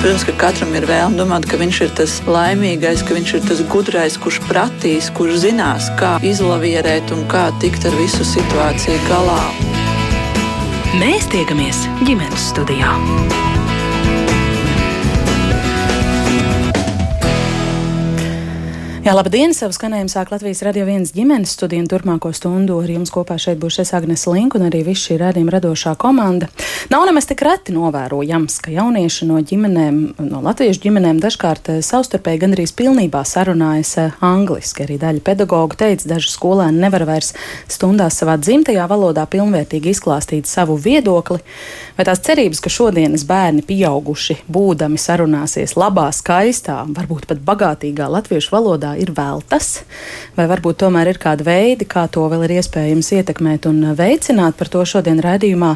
Protams, ka katram ir vēlme domāt, ka viņš ir tas laimīgais, ka viņš ir tas gudrais, kurš pratīs, kurš zinās, kā izlavierēt un kā tikt ar visu situāciju galā. Mēs tiekamies ģimenes studijā. Jā, labdien! Savu skanējumu sāk Latvijas radio viens ģimenes studija un turpmāko stundu ar jums kopā šeit būs es Agnes Link un arī viss šī rādījuma radošā komanda. Nav nemaz tik reti novērojams, ka jaunieši no ģimenēm, no latviešu ģimenēm dažkārt eh, savstarpēji gandrīz pilnībā sarunājas eh, angliski. Arī daļa pedagoģu teica, daži skolēni nevar vairs stundās savā dzimtajā valodā pilnvērtīgi izklāstīt savu viedokli. Vai tās cerības, ka šodienas bērni pieauguši, būdami sarunāsies labā, skaistā, varbūt pat bagātīgā latviešu valodā, ir veltas, vai varbūt tomēr ir kādi veidi, kā to vēl ir iespējams ietekmēt un veicināt. Par to šodien raidījumā.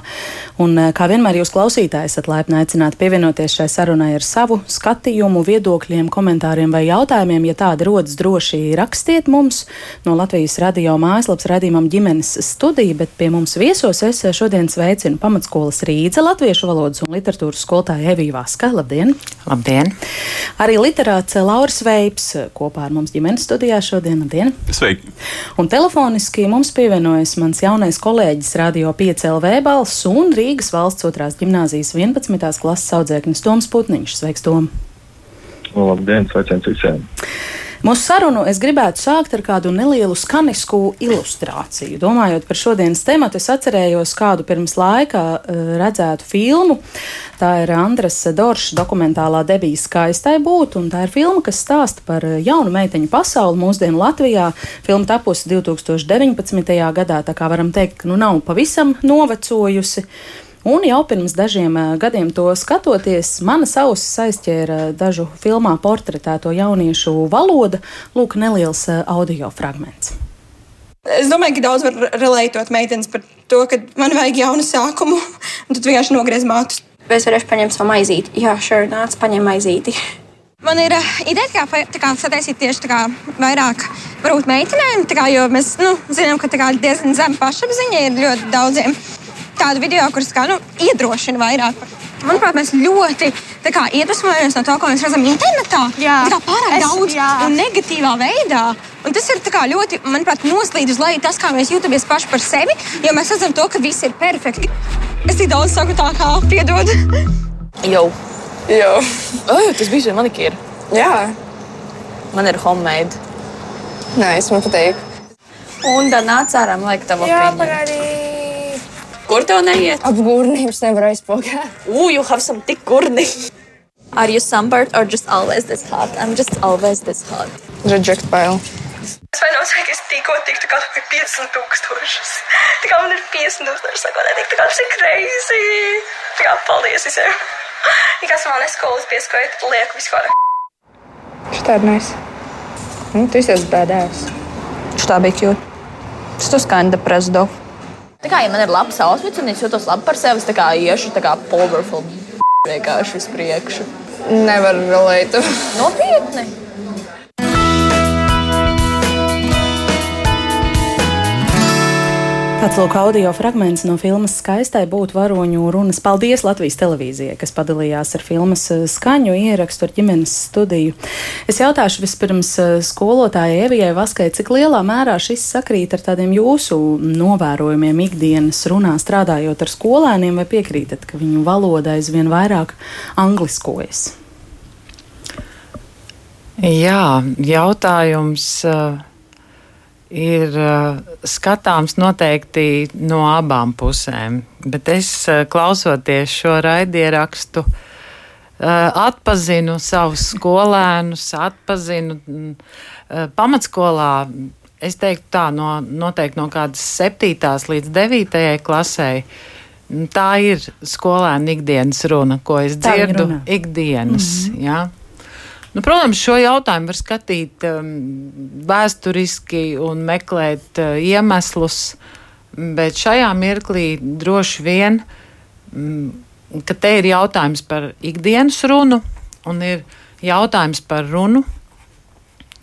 Un, eh, kā vienmēr jūs klausītāji esat laipni aicināti pievienoties šai sarunai ar savu skatījumu, viedokļiem, komentāriem vai jautājumiem. Ja tādi rodas, droši rakstiet mums no Latvijas radio mājaslapas raidījumam ģimenes studija, bet pie mums viesos es šodien sveicinu pamatskolas Rīdza latviešu valodas un literatūras skolotāju Eviju Vaska. Labdien! Labdien! Arī literāts Lauris Veips kopā ar mums mums ģimenes studijā šodien. Dien. Sveiki! Un telefoniski mums pievienojas mans jaunais kolēģis Radio 5LV balss un Rīgas valsts otrās gimnāzijas 11. klases audzēknis Toms Putniņš. Sveiks, Tom! Labdien, sveiciens visiem! Mūsu sarunu es gribētu sākt ar kādu nelielu skanisku ilustrāciju. Domājot par šodienas tematu, es atcerējos kādu pirms laika uh, redzētu filmu. Tā ir Andres Doršs dokumentālā debija Skaistai būt, un tā ir filma, kas stāsta par eh, jaunu meiteņu pasauli mūsdienu Latvijā. Filma tapusi 2019. gadā, tā kā varam teikt, ka nu nav pavisam novecojusi. Un jau pirms dažiem eh, gadiem to skatoties, manas ausis aizķēra dažu filmā portretēto jauniešu valodu. Lūk, neliels eh, audio fragments. Es domāju, ka daudz var relētot meitenes par to, ka man vajag jaunu sākumu, un tad vienkārši nogriez mātus. Es varēšu paņemt savu maizīti? Jā, sure, nāc, paņem maizīti. Man ir uh, ideja, kā, kā sataisīt tieši kā, vairāk varbūt meitenēm, kā, jo mēs nu, zinām, ka kā, diezgan zema pašapziņa ir ļoti daudziem tādu video, kurus kā, nu, iedrošina vairāk. Manuprāt, mēs ļoti kā, iedvesmojamies no tā, ko mēs redzam internetā. Jā, tā kā pārāk es, daudz jā. un negatīvā veidā. Un tas ir kā, ļoti, manuprāt, noslīd uz leju tas, kā mēs jūtamies paši par sevi, jo mēs redzam to, ka viss ir perfekti. Es tik daudz saku tā, kā piedod. Jau. Jā. Oh, tas bija manikīra. Jā. Man ir homemade. Nē, es man patīk. Un tad nāc ārā, man liekas, tā vēl Jā, parādīja. Kur tev neiet? Ap gurnības nevar aizpogāt. Ooh, you have some thick gurni. Are you sunburned or just always this hot? I'm just always this hot. Reject pile. Es vienos vajag, es tikko tiktu kā 50 tūkstošus. Tā kā man ir 50 tūkstoši, sako, netik, tā kā tas ir crazy. Tā kā paldies visiem. Kā man skolas pieskojot, lieku visu kaut ko. Šitā ir nice. Nu, tu esi bēdājis. Šitā bija cute. Tas tu kinda prezdo. Tā kā, ja man ir labs outfits un es jūtos labi par sevi, tā kā iešu tā kā powerful vienkārši uz priekšu. Nevar relēt. Nopietni! Tāds lūk, audio fragments no filmas Skaistai būtu varoņu runas. Paldies Latvijas televīzijai, kas padalījās ar filmas eh, skaņu ierakstu ar ģimenes studiju. Es jautāšu vispirms eh, skolotājai Evijai Vaskai, cik lielā mērā šis sakrīt ar tādiem jūsu novērojumiem ikdienas runā, strādājot ar skolēniem, vai piekrītat, ka viņu valoda aizvien vairāk angliskojas? Jā, jautājums. Uh ir uh, skatāms noteikti no abām pusēm. Bet es, uh, klausoties šo raidierakstu, uh, atpazinu savus skolēnus, atpazinu mm, pamatskolā. Es teiktu, tā no, noteikti no kādas 7. līdz 9. klasē. Tā ir skolēna ikdienas runa, ko es dzirdu ikdienas. Mm -hmm. ja? Nu, protams, šo jautājumu var skatīt um, vēsturiski un meklēt uh, iemeslus, bet šajā mirklī droši vien, um, ka te ir jautājums par ikdienas runu un ir jautājums par runu,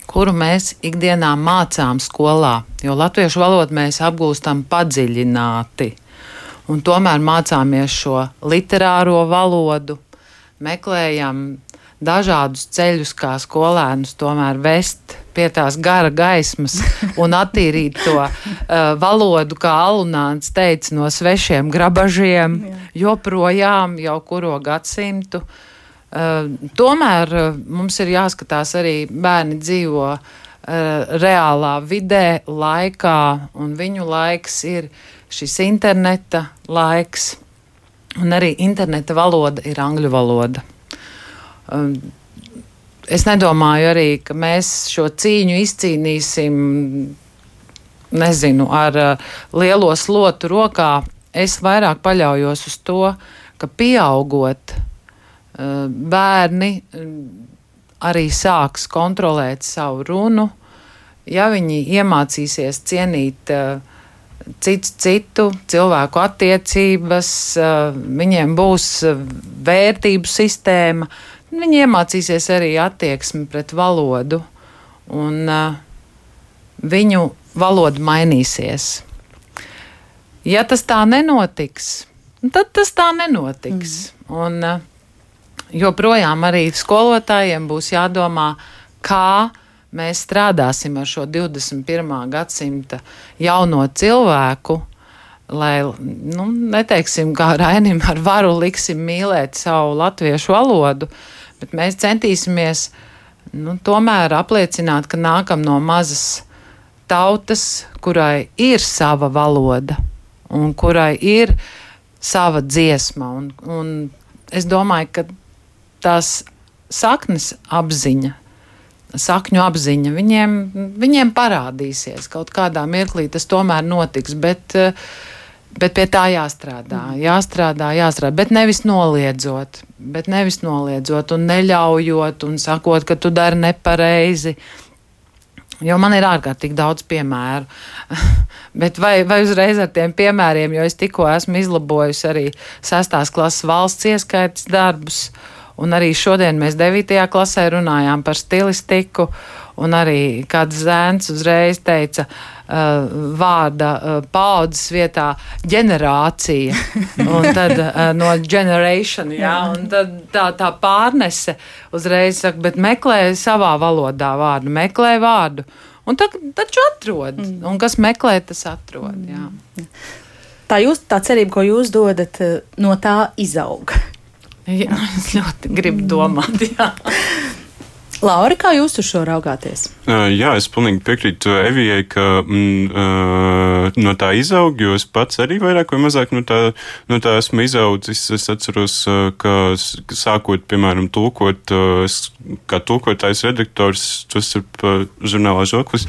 kuru mēs ikdienā mācām skolā, jo latviešu valodu mēs apgūstam padziļināti. Un tomēr mācāmies šo literāro valodu, meklējam dažādus ceļus, kā skolēnus tomēr vest pie tās gara gaismas un attīrīt to uh, valodu, kā Alunāns teica, no svešiem grabažiem, joprojām jau kuro gadsimtu. Uh, tomēr uh, mums ir jāskatās arī bērni dzīvo uh, reālā vidē, laikā, un viņu laiks ir šis interneta laiks, un arī interneta valoda ir angļu valoda. Um, es nedomāju arī, ka mēs šo cīņu izcīnīsim, nezinu, ar uh, lielo slotu rokā. Es vairāk paļaujos uz to, ka pieaugot, uh, bērni um, arī sāks kontrolēt savu runu, ja viņi iemācīsies cienīt uh, cits citu, cilvēku attiecības, viņiem būs vērtību sistēma, Viņi iemācīsies arī attieksmi pret valodu, un uh, viņu valoda mainīsies. Ja tas tā nenotiks, tad tas tā nenotiks. Mm. Un, uh, joprojām arī skolotājiem būs jādomā, kā mēs strādāsim ar šo 21. gadsimta jauno cilvēku, lai, nu, neteiksim, kā Rainim ar varu liksim mīlēt savu latviešu valodu, bet mēs centīsimies nu, tomēr apliecināt, ka nākam no mazas tautas, kurai ir sava valoda un kurai ir sava dziesma. Un, un es domāju, ka tās saknes apziņa. Sakņu apziņa viņiem, viņiem parādīsies kaut kādā mirklī, tas tomēr notiks. Bet, uh, Bet pie tā jāstrādā, jāstrādā, jāstrādā, bet nevis noliedzot, bet nevis noliedzot un neļaujot un sakot, ka tu dari nepareizi. Jo man ir ārkārtīgi daudz piemēru. Bet vai, vai uzreiz ar tiem piemēriem, jo es tikko esmu izlabojusi arī sestās klases valsts ieskaitas darbus, un arī šodien mēs devītajā klasē runājām par stilistiku, un arī kāds zēns uzreiz teica, uh, vārda uh, paudzes vietā ģenerācija, un tad uh, no generation, jā, un tad tā, tā pārnese uzreiz saka, bet meklē savā valodā vārdu, meklē vārdu. Un tad, taču atrod, mm. un kas meklē, tas atrod. Jā. Mm. Tā, jūs, tā cerība, ko jūs dodat, no tā izaug. Jā, es ļoti gribu domāt. Jā. Laura, kā jūs uz šo raugāties? Jā, es pilnīgi piekrītu Evijai, ka mm, no tā izaug, jo es pats arī vairāk vai mazāk no tā, no tā esmu izaudzis. Es atceros, ka sākot, piemēram, tulkot, kā tulkotājs redaktors, tas ir žurnālā žoklis,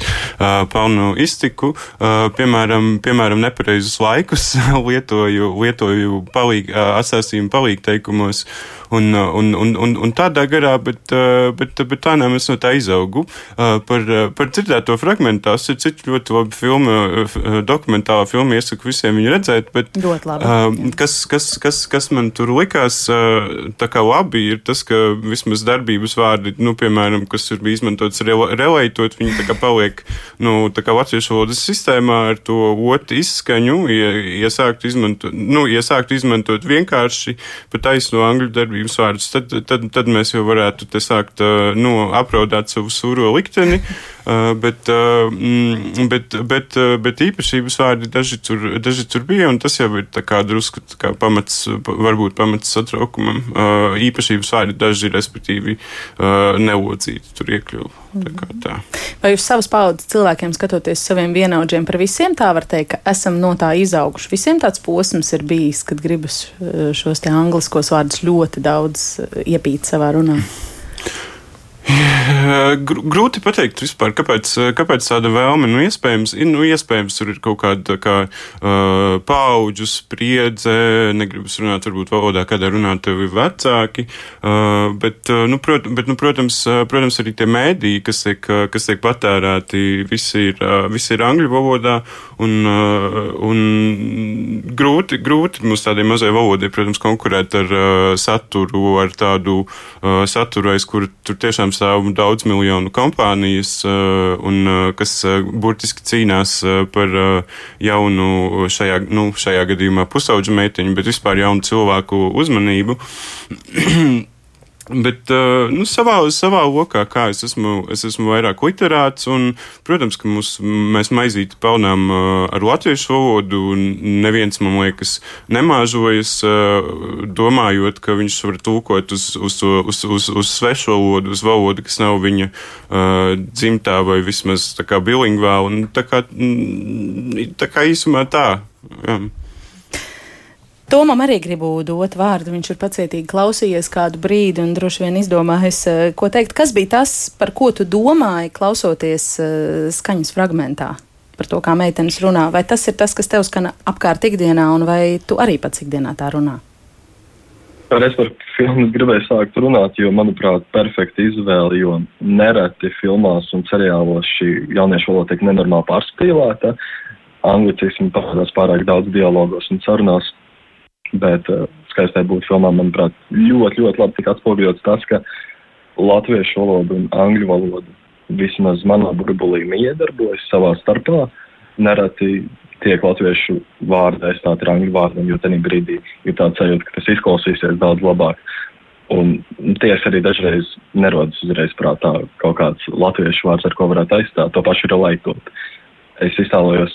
pelnu iztiku, piemēram, piemēram, nepareizus laikus lietoju, lietoju palīg, uh, atstāstījumu palīgteikumos un, un, un, un, un tādā garā, bet, bet, bet bet tā nē, es no tā izaugu. Par, par dzirdēto fragment, tās ir cik ļoti labi filma, dokumentāla filma, iesaku visiem viņu redzēt, bet labi, kas, kas, kas, kas man tur likās tā kā labi, ir tas, ka vismaz darbības vārdi, nu, piemēram, kas ir bija izmantots relētot, viņi tā kā paliek, nu, tā kā latviešu valodas sistēmā ar to otru izskaņu, iesākt izmantot, nu, iesākt izmantot vienkārši pa taisno angļu darbības vārdus, tad, tad, tad mēs jau varētu te sākt, nu, nu, apraudāt savu sūro likteni, uh, bet, uh, mm, bet, bet, uh, bet īpašības vārdi daži tur, daži tur bija, un tas jau ir drusku kā pamats, varbūt pamats satraukumam. Īpašības vārdi daži, respektīvi, nelocīti tur iekļuva. Tā tā. Vai uz savas paudzes cilvēkiem skatoties saviem vienaudžiem, par visiem tā var teikt, ka esam no tā izauguši? Visiem tāds posms ir bijis, kad gribas šos te angliskos vārdus ļoti daudz iepīt savā runā. Grūti pateikt, vispār, kāpēc, kāpēc tāda vēlme. Nu, iespējams, nu, iespējams, tur ir kaut kāda kā, uh, paudžu spriedze. Negribas runāt, varbūt valodā, kādā runā tevi vecāki. Uh, bet, nu, prot, bet nu, protams, protams, arī tie mēdīji, kas tiek, kas tiek patērēti, visi ir, visi ir angļu valodā. Un, uh, un grūti, grūti mums tādai mazai valodai, protams, konkurēt ar uh, saturu, ar tādu uh, saturu, aiz kuru tur tiešām stāv daudz miljonu kompānijas, eh, un eh, kas eh, burtiski cīnās par jaunu, šajā, nu, šajā gadījumā pusauģu meiteņu, bet vispār jaunu cilvēku uzmanību. Bet uh, nu, savā, savā lokā, kā es esmu, es esmu vairāk literāts, un, protams, ka mūs, mēs maizīti pelnām uh, ar latviešu valodu, un neviens, man liekas, nemāžojas, uh, domājot, ka viņš var tulkot uz, uz, uz, uz, uz svešu valodu, uz valodu, kas nav viņa dzimtā vai vismaz tā kā bilingvāla. Tā kā, mm, tā kā īsumā tā. Jā. Tomam arī gribu dot vārdu. Viņš ir pacietīgi klausījies kādu brīdi un droši vien izdomājis, eh, ko teikt. Kas bija tas, par ko tu domāji, klausoties uh, skaņas fragmentā? Par to, kā meitenes runā. Vai tas ir tas, kas tev skan apkārt ikdienā, un vai tu arī pats ikdienā tā runā? Es par filmu gribēju sākt runāt, jo, manuprāt, perfekta izvēle, jo nereti filmās un seriālos šī jauniešu valoda tiek nenormāli pārspīlēta. Anglicismi parādās pārāk daudz dialogos un sarunās, Bet uh, skaistai būtu filmā, manuprāt, ļoti, ļoti labi tika atspoguļots tas, ka latviešu valoda un angļu valoda vismaz manā burbulī iedarbojas savā starpā. Nereti tiek latviešu vārdi aizstāti ar angļu vārdiem, jo tajā brīdī ir tāds sajūta, ka tas izklausīsies daudz labāk. Un tiesa arī dažreiz nerodas uzreiz prātā kaut kāds latviešu vārds, ar ko varētu aizstāt. To pašu ir laikot. Es iztēlojos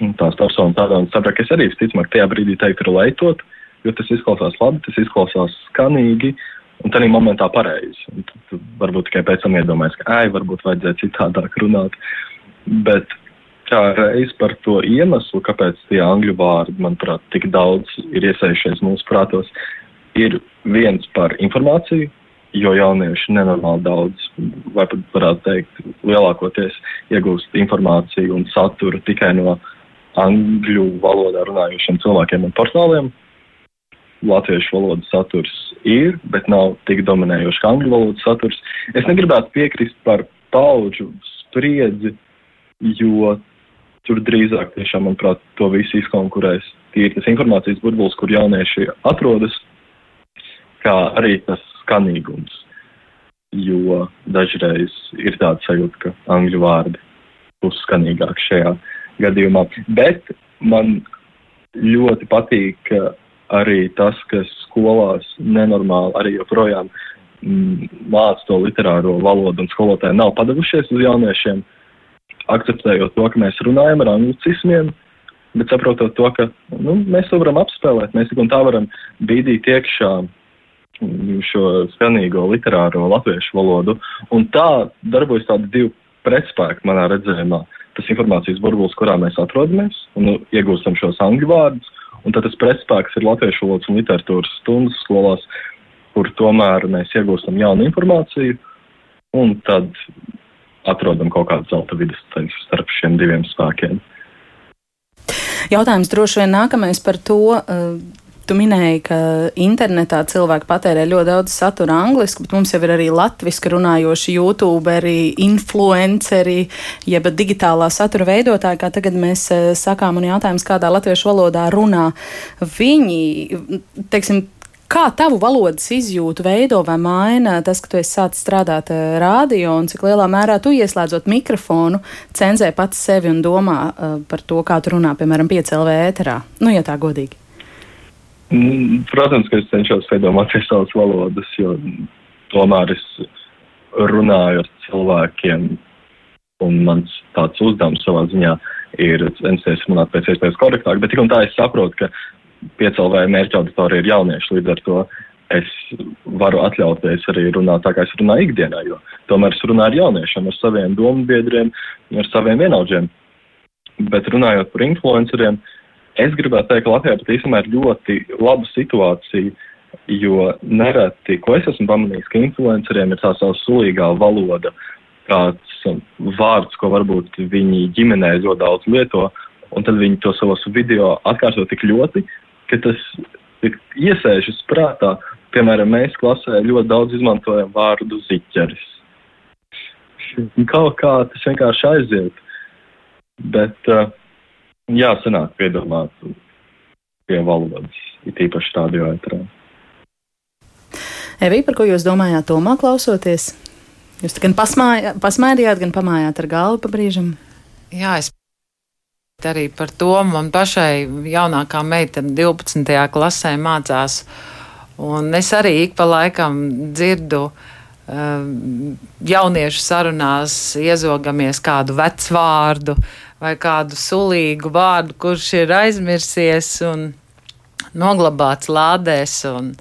tās personas tādā un sapratu, ka es arī visticamāk tajā brīdī teiktu relētot, jo tas izklausās labi, tas izklausās skanīgi un tādā momentā pareizi. Un tad varbūt tikai pēc tam iedomājas, ka, ai, varbūt vajadzēja citādāk runāt. Bet kā reiz par to iemeslu, kāpēc tie angļu vārdi, manuprāt, tik daudz ir iesaistījušies mūsu prātos, ir viens par informāciju, jo jaunieši nenormāli daudz, vai pat varētu teikt, lielākoties iegūst informāciju un saturu tikai no angļu valodā runājošiem cilvēkiem un portāliem. Latviešu valodas saturs ir, bet nav tik dominējošs kā angļu valodas saturs. Es negribētu piekrist par paudžu spriedzi, jo tur drīzāk tiešām, manuprāt, to visu izkonkurēs tīri tas informācijas burbulis, kur jaunieši atrodas, kā arī tas skanīgums. Jo dažreiz ir tāds sajūta, ka angļu vārdi būs skanīgāk šajā gadījumā. Bet man ļoti patīk arī tas, ka skolās nenormāli arī joprojām mm, māca to literāro valodu un skolotāji nav padavušies uz jauniešiem, akceptējot to, ka mēs runājam ar anglicismiem, bet saprotot to, ka nu, mēs to varam apspēlēt, mēs tik un tā varam bīdīt iekšā šo skanīgo literāro latviešu valodu. Un tā darbojas tādi divi pretspēki manā redzējumā. Uh, tas informācijas burbulis, kurā mēs atrodamies, un nu, iegūstam šos angļu vārdus. Un tad tas pretspēks ir latviešu valodas un literatūras stundas skolās, kur tomēr mēs iegūstam jaunu informāciju, un tad atrodam kaut kādu zelta vidusceļu starp šiem diviem spēkiem. Jautājums droši vien nākamais par to, uh, Tu minēji, ka internetā cilvēki patērē ļoti daudz satura angliski, bet mums jau ir arī latviešu runājoši youtuberi, influenceri, jeb digitālā satura veidotāji, kā tagad mēs eh, sakām, un jautājums, kādā latviešu valodā runā viņi, teiksim, Kā tavu valodas izjūtu veido vai maina tas, ka tu esi sācis strādāt uh, rādio un cik lielā mērā tu ieslēdzot mikrofonu, cenzē pats sevi un domā uh, par to, kā tu runā, piemēram, piecēlvē ēterā? Nu, ja tā godīgi. Mm, protams, ka es cenšos iedomāties savas valodas, jo tomēr es runāju ar cilvēkiem, un mans tāds uzdevums savā ziņā ir censties runāt pēc iespējas korektāk, bet tik un tā es saprotu, ka piecēlvēja mērķa auditorija ir jaunieši, līdz ar to es varu atļauties arī runāt tā, kā es runāju ikdienā, jo tomēr es runāju ar jauniešiem, ar saviem domu biedriem, ar saviem vienaudžiem. Bet runājot par influenceriem, uh, Es gribētu teikt, ka Latvijā pat īstenībā ir ļoti laba situācija, jo nereti, ko es esmu pamanījis, ka influenceriem ir tā savs sulīgā valoda, kāds um, vārds, ko varbūt viņi ģimenē ļoti daudz lieto, un tad viņi to savos video atkārto tik ļoti, ka tas iesēžas prātā. Piemēram, mēs klasē ļoti daudz izmantojam vārdu ziķeris. Kaut kā tas vienkārši aiziet. Bet uh, Jā, sanāk piedomāt pie valodas, it īpaši tādu ētrā. Evī, par ko jūs domājāt tomā klausoties? Jūs gan pasmājāt, pasmaidījāt, gan pamājāt ar galvu pa brīžam? Jā, es arī par to man pašai jaunākā meitene 12. klasē mācās. Un es arī ik pa laikam dzirdu jauniešu sarunās iezogamies kādu vecu vārdu vai kādu sulīgu vārdu, kurš ir aizmirsies un noglabāts lādēs. Un,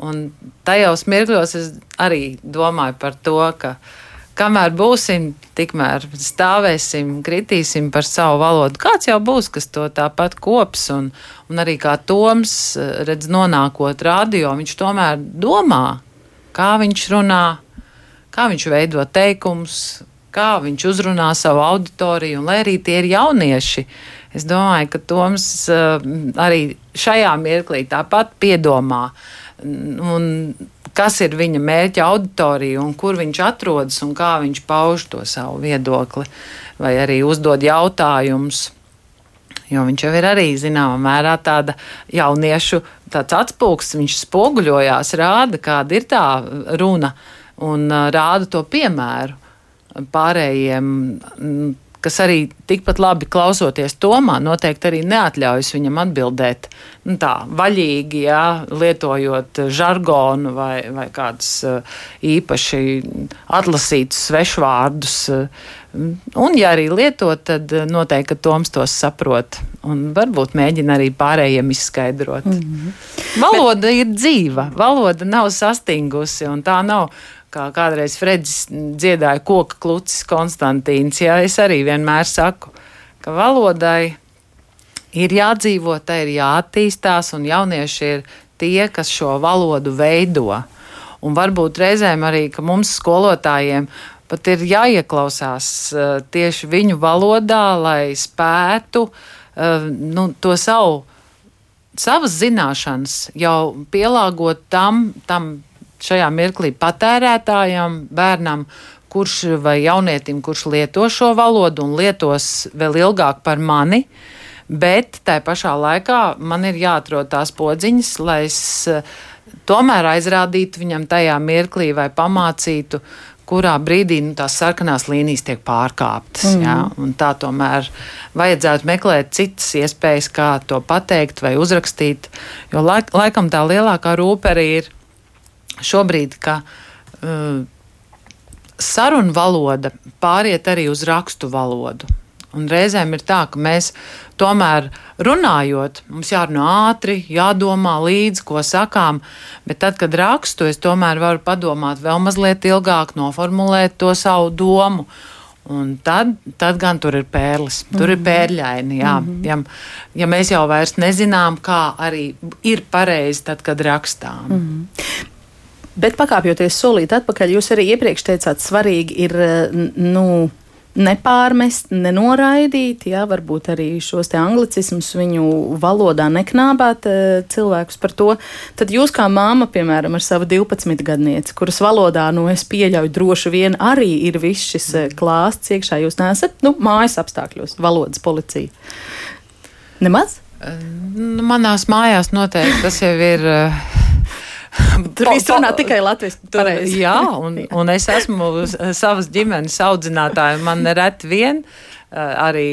un tajos mirkļos es arī domāju par to, ka kamēr būsim, tikmēr stāvēsim, kritīsim par savu valodu. Kāds jau būs, kas to tāpat kops, un, un arī kā Toms redz, nonākot radio, viņš tomēr domā, kā viņš runā, kā viņš veido teikumus, kā viņš uzrunā savu auditoriju, un lai arī tie ir jaunieši. Es domāju, ka Toms uh, arī šajā mirklī tāpat piedomā, un kas ir viņa mērķa auditorija, un kur viņš atrodas, un kā viņš pauž to savu viedokli, vai arī uzdod jautājumus. Jo viņš jau ir arī zināmā mērā tāda jauniešu tāds atspūgs, viņš spoguļojās, rāda, kāda ir tā runa, un uh, rāda to piemēru pārējiem, kas arī tikpat labi klausoties Tomā, noteikti arī neatļaujas viņam atbildēt nu, tā vaļīgi, jā, lietojot žargonu vai, vai kādus īpaši atlasītus svešvārdus. Un, ja arī lieto, tad noteikti Toms tos saprot. Un varbūt mēģina arī pārējiem izskaidrot. Mm -hmm. Valoda Bet... ir dzīva, valoda nav sastingusi, un tā nav kā kādreiz Fredis dziedāja koka klucis Konstantīns. Jā, es arī vienmēr saku, ka valodai ir jādzīvo, tai ir jāattīstās, un jaunieši ir tie, kas šo valodu veido. Un varbūt reizēm arī, mums skolotājiem pat ir jāieklausās uh, tieši viņu valodā, lai spētu uh, nu, to savu, savas zināšanas jau pielāgot tam, tam šajā mirklī patērētājam, bērnam, kurš vai jaunietim, kurš lieto šo valodu un lietos vēl ilgāk par mani. Bet tā pašā laikā man ir jāatrod tās podziņas, lai es eh, tomēr aizrādītu viņam tajā mirklī vai pamācītu, kurā brīdī nu, tās sarkanās līnijas tiek pārkāptas. Mm. Ja? Tā tomēr vajadzētu meklēt citas iespējas, kā to pateikt vai uzrakstīt. Jo laik, laikam tā lielākā rūpe arī ir šobrīd, ka uh, sarunu valoda pāriet arī uz rakstu valodu. Un reizēm ir tā, ka mēs tomēr runājot, mums jārunā ātri, jādomā līdzi, ko sakām, bet tad, kad rakstu, es tomēr varu padomāt vēl mazliet ilgāk, noformulēt to savu domu. Un tad, tad gan tur ir pērlis, tur mm -hmm. ir mhm. pērļaini. Jā. Mm -hmm. ja, ja mēs jau vairs nezinām, kā arī ir pareizi, tad, kad rakstām. Mm -hmm. Bet pakāpjoties solīt atpakaļ, jūs arī iepriekš teicāt, svarīgi ir nu, nepārmest, nenoraidīt, jā, varbūt arī šos te anglicismus viņu valodā neknābāt cilvēkus par to. Tad jūs kā māma, piemēram, ar savu 12 gadnieci, kuras valodā, nu, es pieļauju, droši vien arī ir viss šis klāsts iekšā, jūs neesat, nu, mājas apstākļos, valodas policija. Nemaz? Manās mājās noteikti tas jau ir. Tur viss runā tikai latviešu. Jā, un, un es esmu savas ģimenes audzinātāja. Man reti vien eh, arī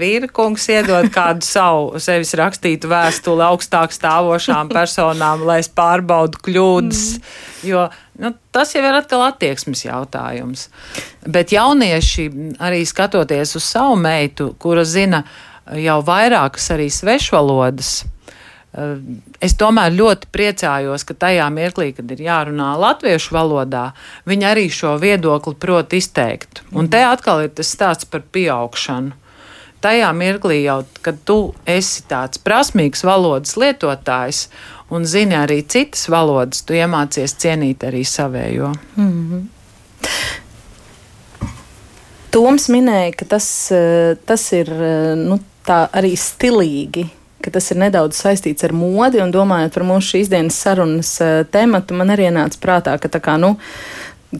vīra kungs iedod kādu savu sevis rakstītu vēstuli augstāk stāvošām personām, lai es pārbaudu kļūdas. Mm. Jo nu, tas jau ir atkal attieksmes jautājums. Bet jaunieši arī skatoties uz savu meitu, kura zina jau vairākas arī svešvalodas Eh, es tomēr ļoti priecājos, ka tajā mirklī, kad ir jārunā latviešu valodā, viņi arī šo viedokli prot izteikt. Un te atkal ir tas stāsts par pieaugšanu. Tajā mirklī jau, kad tu esi tāds prasmīgs valodas lietotājs un zini arī citas valodas, tu iemācies cienīt arī savējo. Mm -hmm. Toms minēja, ka tas, eh, tas ir eh, nu, arī stilīgi ka tas ir nedaudz saistīts ar modi, un domājot par mūsu šīs dienas sarunas uh, tematu, man arī nāca prātā, ka tā kā, nu,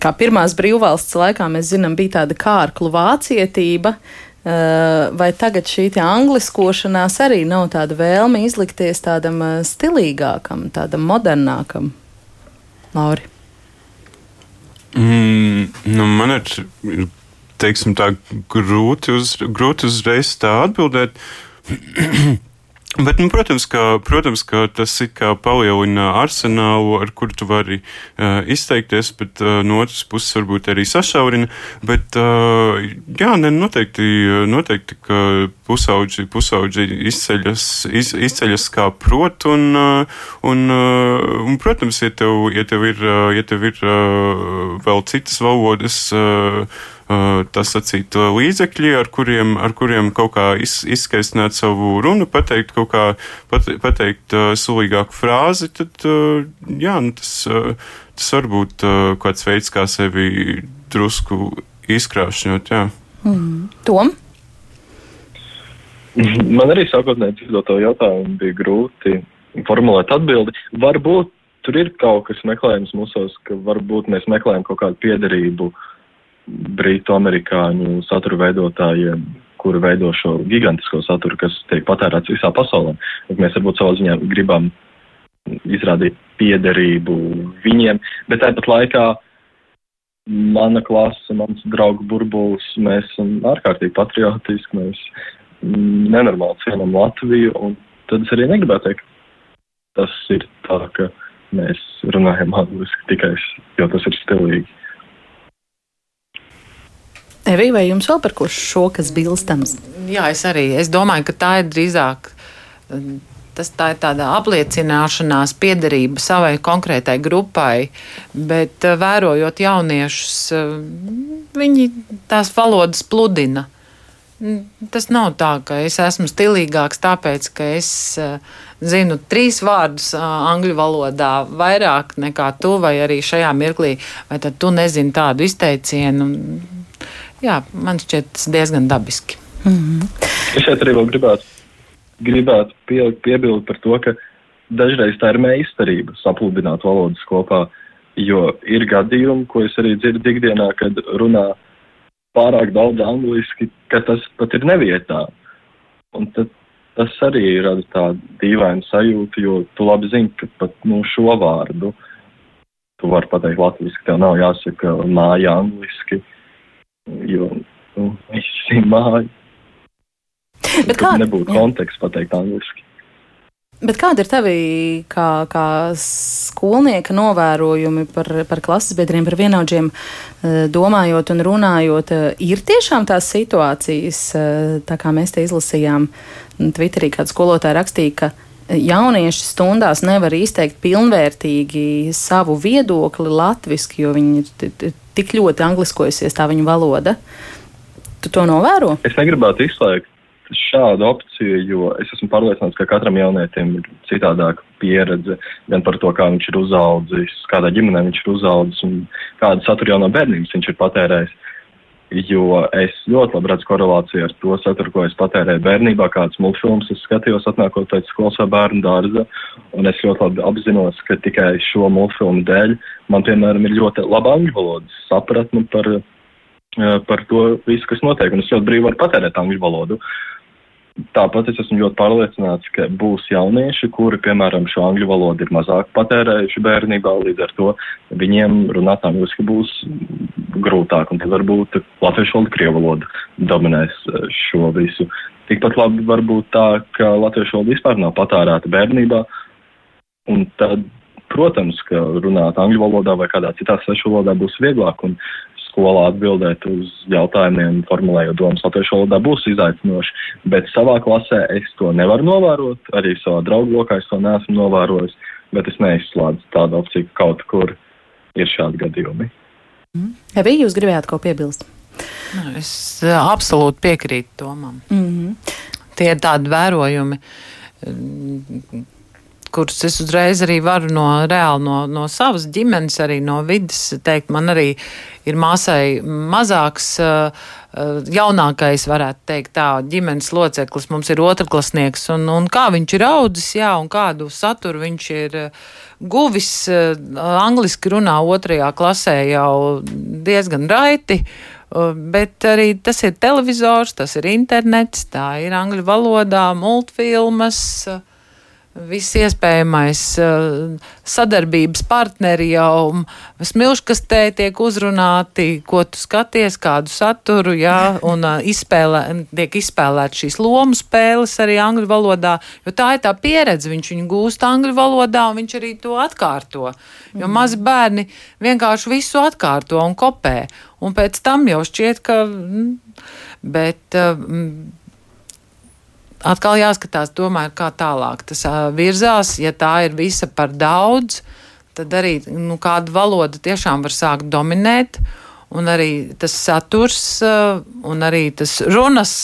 kā pirmās brīvvalsts laikā mēs zinām, bija tāda kārklu vācietība. Uh, vai tagad šī angliskošanās arī nav tāda vēlme izlikties tādam uh, stilīgākam, tādam modernākam? Lauri. Mm, nu man ir, teiksim, tā grūti, uz, grūti uzreiz tā atbildēt. Bet, nu, protams, ka, protams, ka tas palielina arsenālu, ar kuru tu vari uh, izteikties, bet uh, no otras puses varbūt arī sašaurina. Bet, uh, jā, ne, noteikti, noteikti ka pusauģi, pusauģi izceļas, iz, izceļas kā prot, un, uh, un, uh, un, protams, ja tev, ja tev ir, uh, ja tev ir vēl citas valodas, tas sacīt līdzekļi, ar kuriem, ar kuriem kaut kā iz, izskaistināt savu runu, pateikt kaut kā, pat, pateikt sulīgāku frāzi, tad jā, nu, tas, tas var būt kāds veids, kā sevi drusku izkrāšņot. Jā. Mm. Tom? Man arī sākotnēji dzirdot to jautājumu, bija grūti formulēt atbildi. Varbūt tur ir kaut kas meklējams mūsos, ka varbūt mēs meklējam kaut kādu piederību brītu amerikāņu satura veidotājiem, kuri veido šo gigantisko saturu, kas tiek patērēts visā pasaulē. Mēs varbūt savā ziņā gribam izrādīt piederību viņiem, bet tāpat laikā mana klase, mans draugu burbulis, mēs esam ārkārtīgi patriotiski, mēs nenormāli cienam Latviju, un tad es arī negribētu teikt, tas ir tā, ka mēs runājam angliski tikai, jo tas ir stilīgi. Evī, vai jums vēl par ko šo, kas bilstams? Jā, es arī. Es domāju, ka tā ir drīzāk. Tas tā ir tāda apliecināšanās, piederība savai konkrētai grupai, bet eh, vērojot jauniešus, eh, viņi tās valodas pludina. Tas nav tā, ka es esmu stilīgāks, tāpēc, ka es uh, zinu trīs vārdus uh, angļu valodā vairāk nekā tu, vai arī šajā mirklī, vai tad tu nezini tādu izteicienu jā, man šķiet tas diezgan dabiski. Mm -hmm. Es šeit arī vēl gribētu, gribētu pie, piebilst par to, ka dažreiz tā ir meistarība sapludināt valodas kopā, jo ir gadījumi, ko es arī dzirdu ikdienā, kad runā pārāk daudz angliski, ka tas pat ir nevietā. Un tad tas arī rada tādu dīvainu sajūtu, jo tu labi zini, ka pat nu, šo vārdu tu vari pateikt latviski, tev nav jāsaka māja angliski. Jo nu, visi māja. Bet kā nebūtu konteksts pateikt angliski? Bet kāda ir tavi kā, kā skolnieka novērojumi par, par klases biedriem, par vienaudžiem, eh, domājot un runājot? Eh, ir tiešām tās situācijas, eh, tā kā mēs te izlasījām, Twitterī kāda skolotāja rakstīja, ka jaunieši stundās nevar izteikt pilnvērtīgi savu viedokli latviski, jo viņi ir tik ļoti angliskojusies tā viņu valoda. Tu to novēro? Es negribētu izslēgt šādu opciju, jo es esmu pārliecināts, ka katram jaunietim ir citādāka pieredze gan par to, kā viņš ir uzaudzis, kādā ģimenē viņš ir uzaudzis un kādu saturu jau no bērnības viņš ir patērējis. Jo es ļoti labi redzu korelāciju ar to saturu, ko es patērēju bērnībā, kādas multfilmas es skatījos, atnākot pēc skolas vai bērnu dārza. Un es ļoti labi apzinos, ka tikai šo multfilmu dēļ man, piemēram, ir ļoti laba angļu valodas sapratne par, eh, par to visu, kas notiek. Un es ļoti brīvi varu patērēt angļu valodu. Tāpat es esmu ļoti pārliecināts, ka būs jaunieši, kuri, piemēram, šo angļu valodu ir mazāk patērējuši bērnībā, līdz ar to viņiem runāt angliski būs grūtāk, un tad varbūt latviešu valoda, krievu valoda dominēs eh, šo visu. Tikpat labi var būt tā, ka latviešu valoda vispār nav patērēta bērnībā, un tad, protams, ka runāt angļu valodā vai kādā citā svešu valodā būs vieglāk, un skolā atbildēt uz jautājumiem, formulējot domas latviešu valodā būs izaicinoši, bet savā klasē es to nevaru novērot, arī savā draugu lokā es to neesmu novērojis, bet es neizslēdzu tādu opciju, ka kaut kur ir šādi gadījumi. Ja bija jūs gribējāt ko piebilst? Nu, es eh, absolūti piekrītu Tomam. Mm -hmm. Tie ir tādi vērojumi, kurus es uzreiz arī varu no reāli no, no savas ģimenes, arī no vidas teikt. Man arī ir māsai mazāks. Uh, jaunākais, varētu teikt, tā ģimenes loceklis, mums ir otrklasnieks, un, un kā viņš ir audzis, jā, un kādu saturu viņš ir uh, guvis eh, angliski runā otrajā klasē jau diezgan raiti. Eh, bet arī tas ir televizors, tas ir internets, tā ir angļu valodā, multfilmas. Viss iespējamais sadarbības partneri jau smilškastē tiek uzrunāti, ko tu skaties, kādu saturu, jā, un izspēlē, tiek izspēlēt šīs lomu spēles arī angļu valodā, jo tā ir tā pieredze, viņš viņu gūst angļu valodā, un viņš arī to atkārto, jo mm. mazi bērni vienkārši visu atkārto un kopē, un pēc tam jau šķiet, ka, mm, bet, mm, atkal jāskatās, tomēr, kā tālāk tas virzās. Ja tā ir visa par daudz, tad arī nu, kāda valoda tiešām var sākt dominēt, un arī tas saturs un arī tas runas.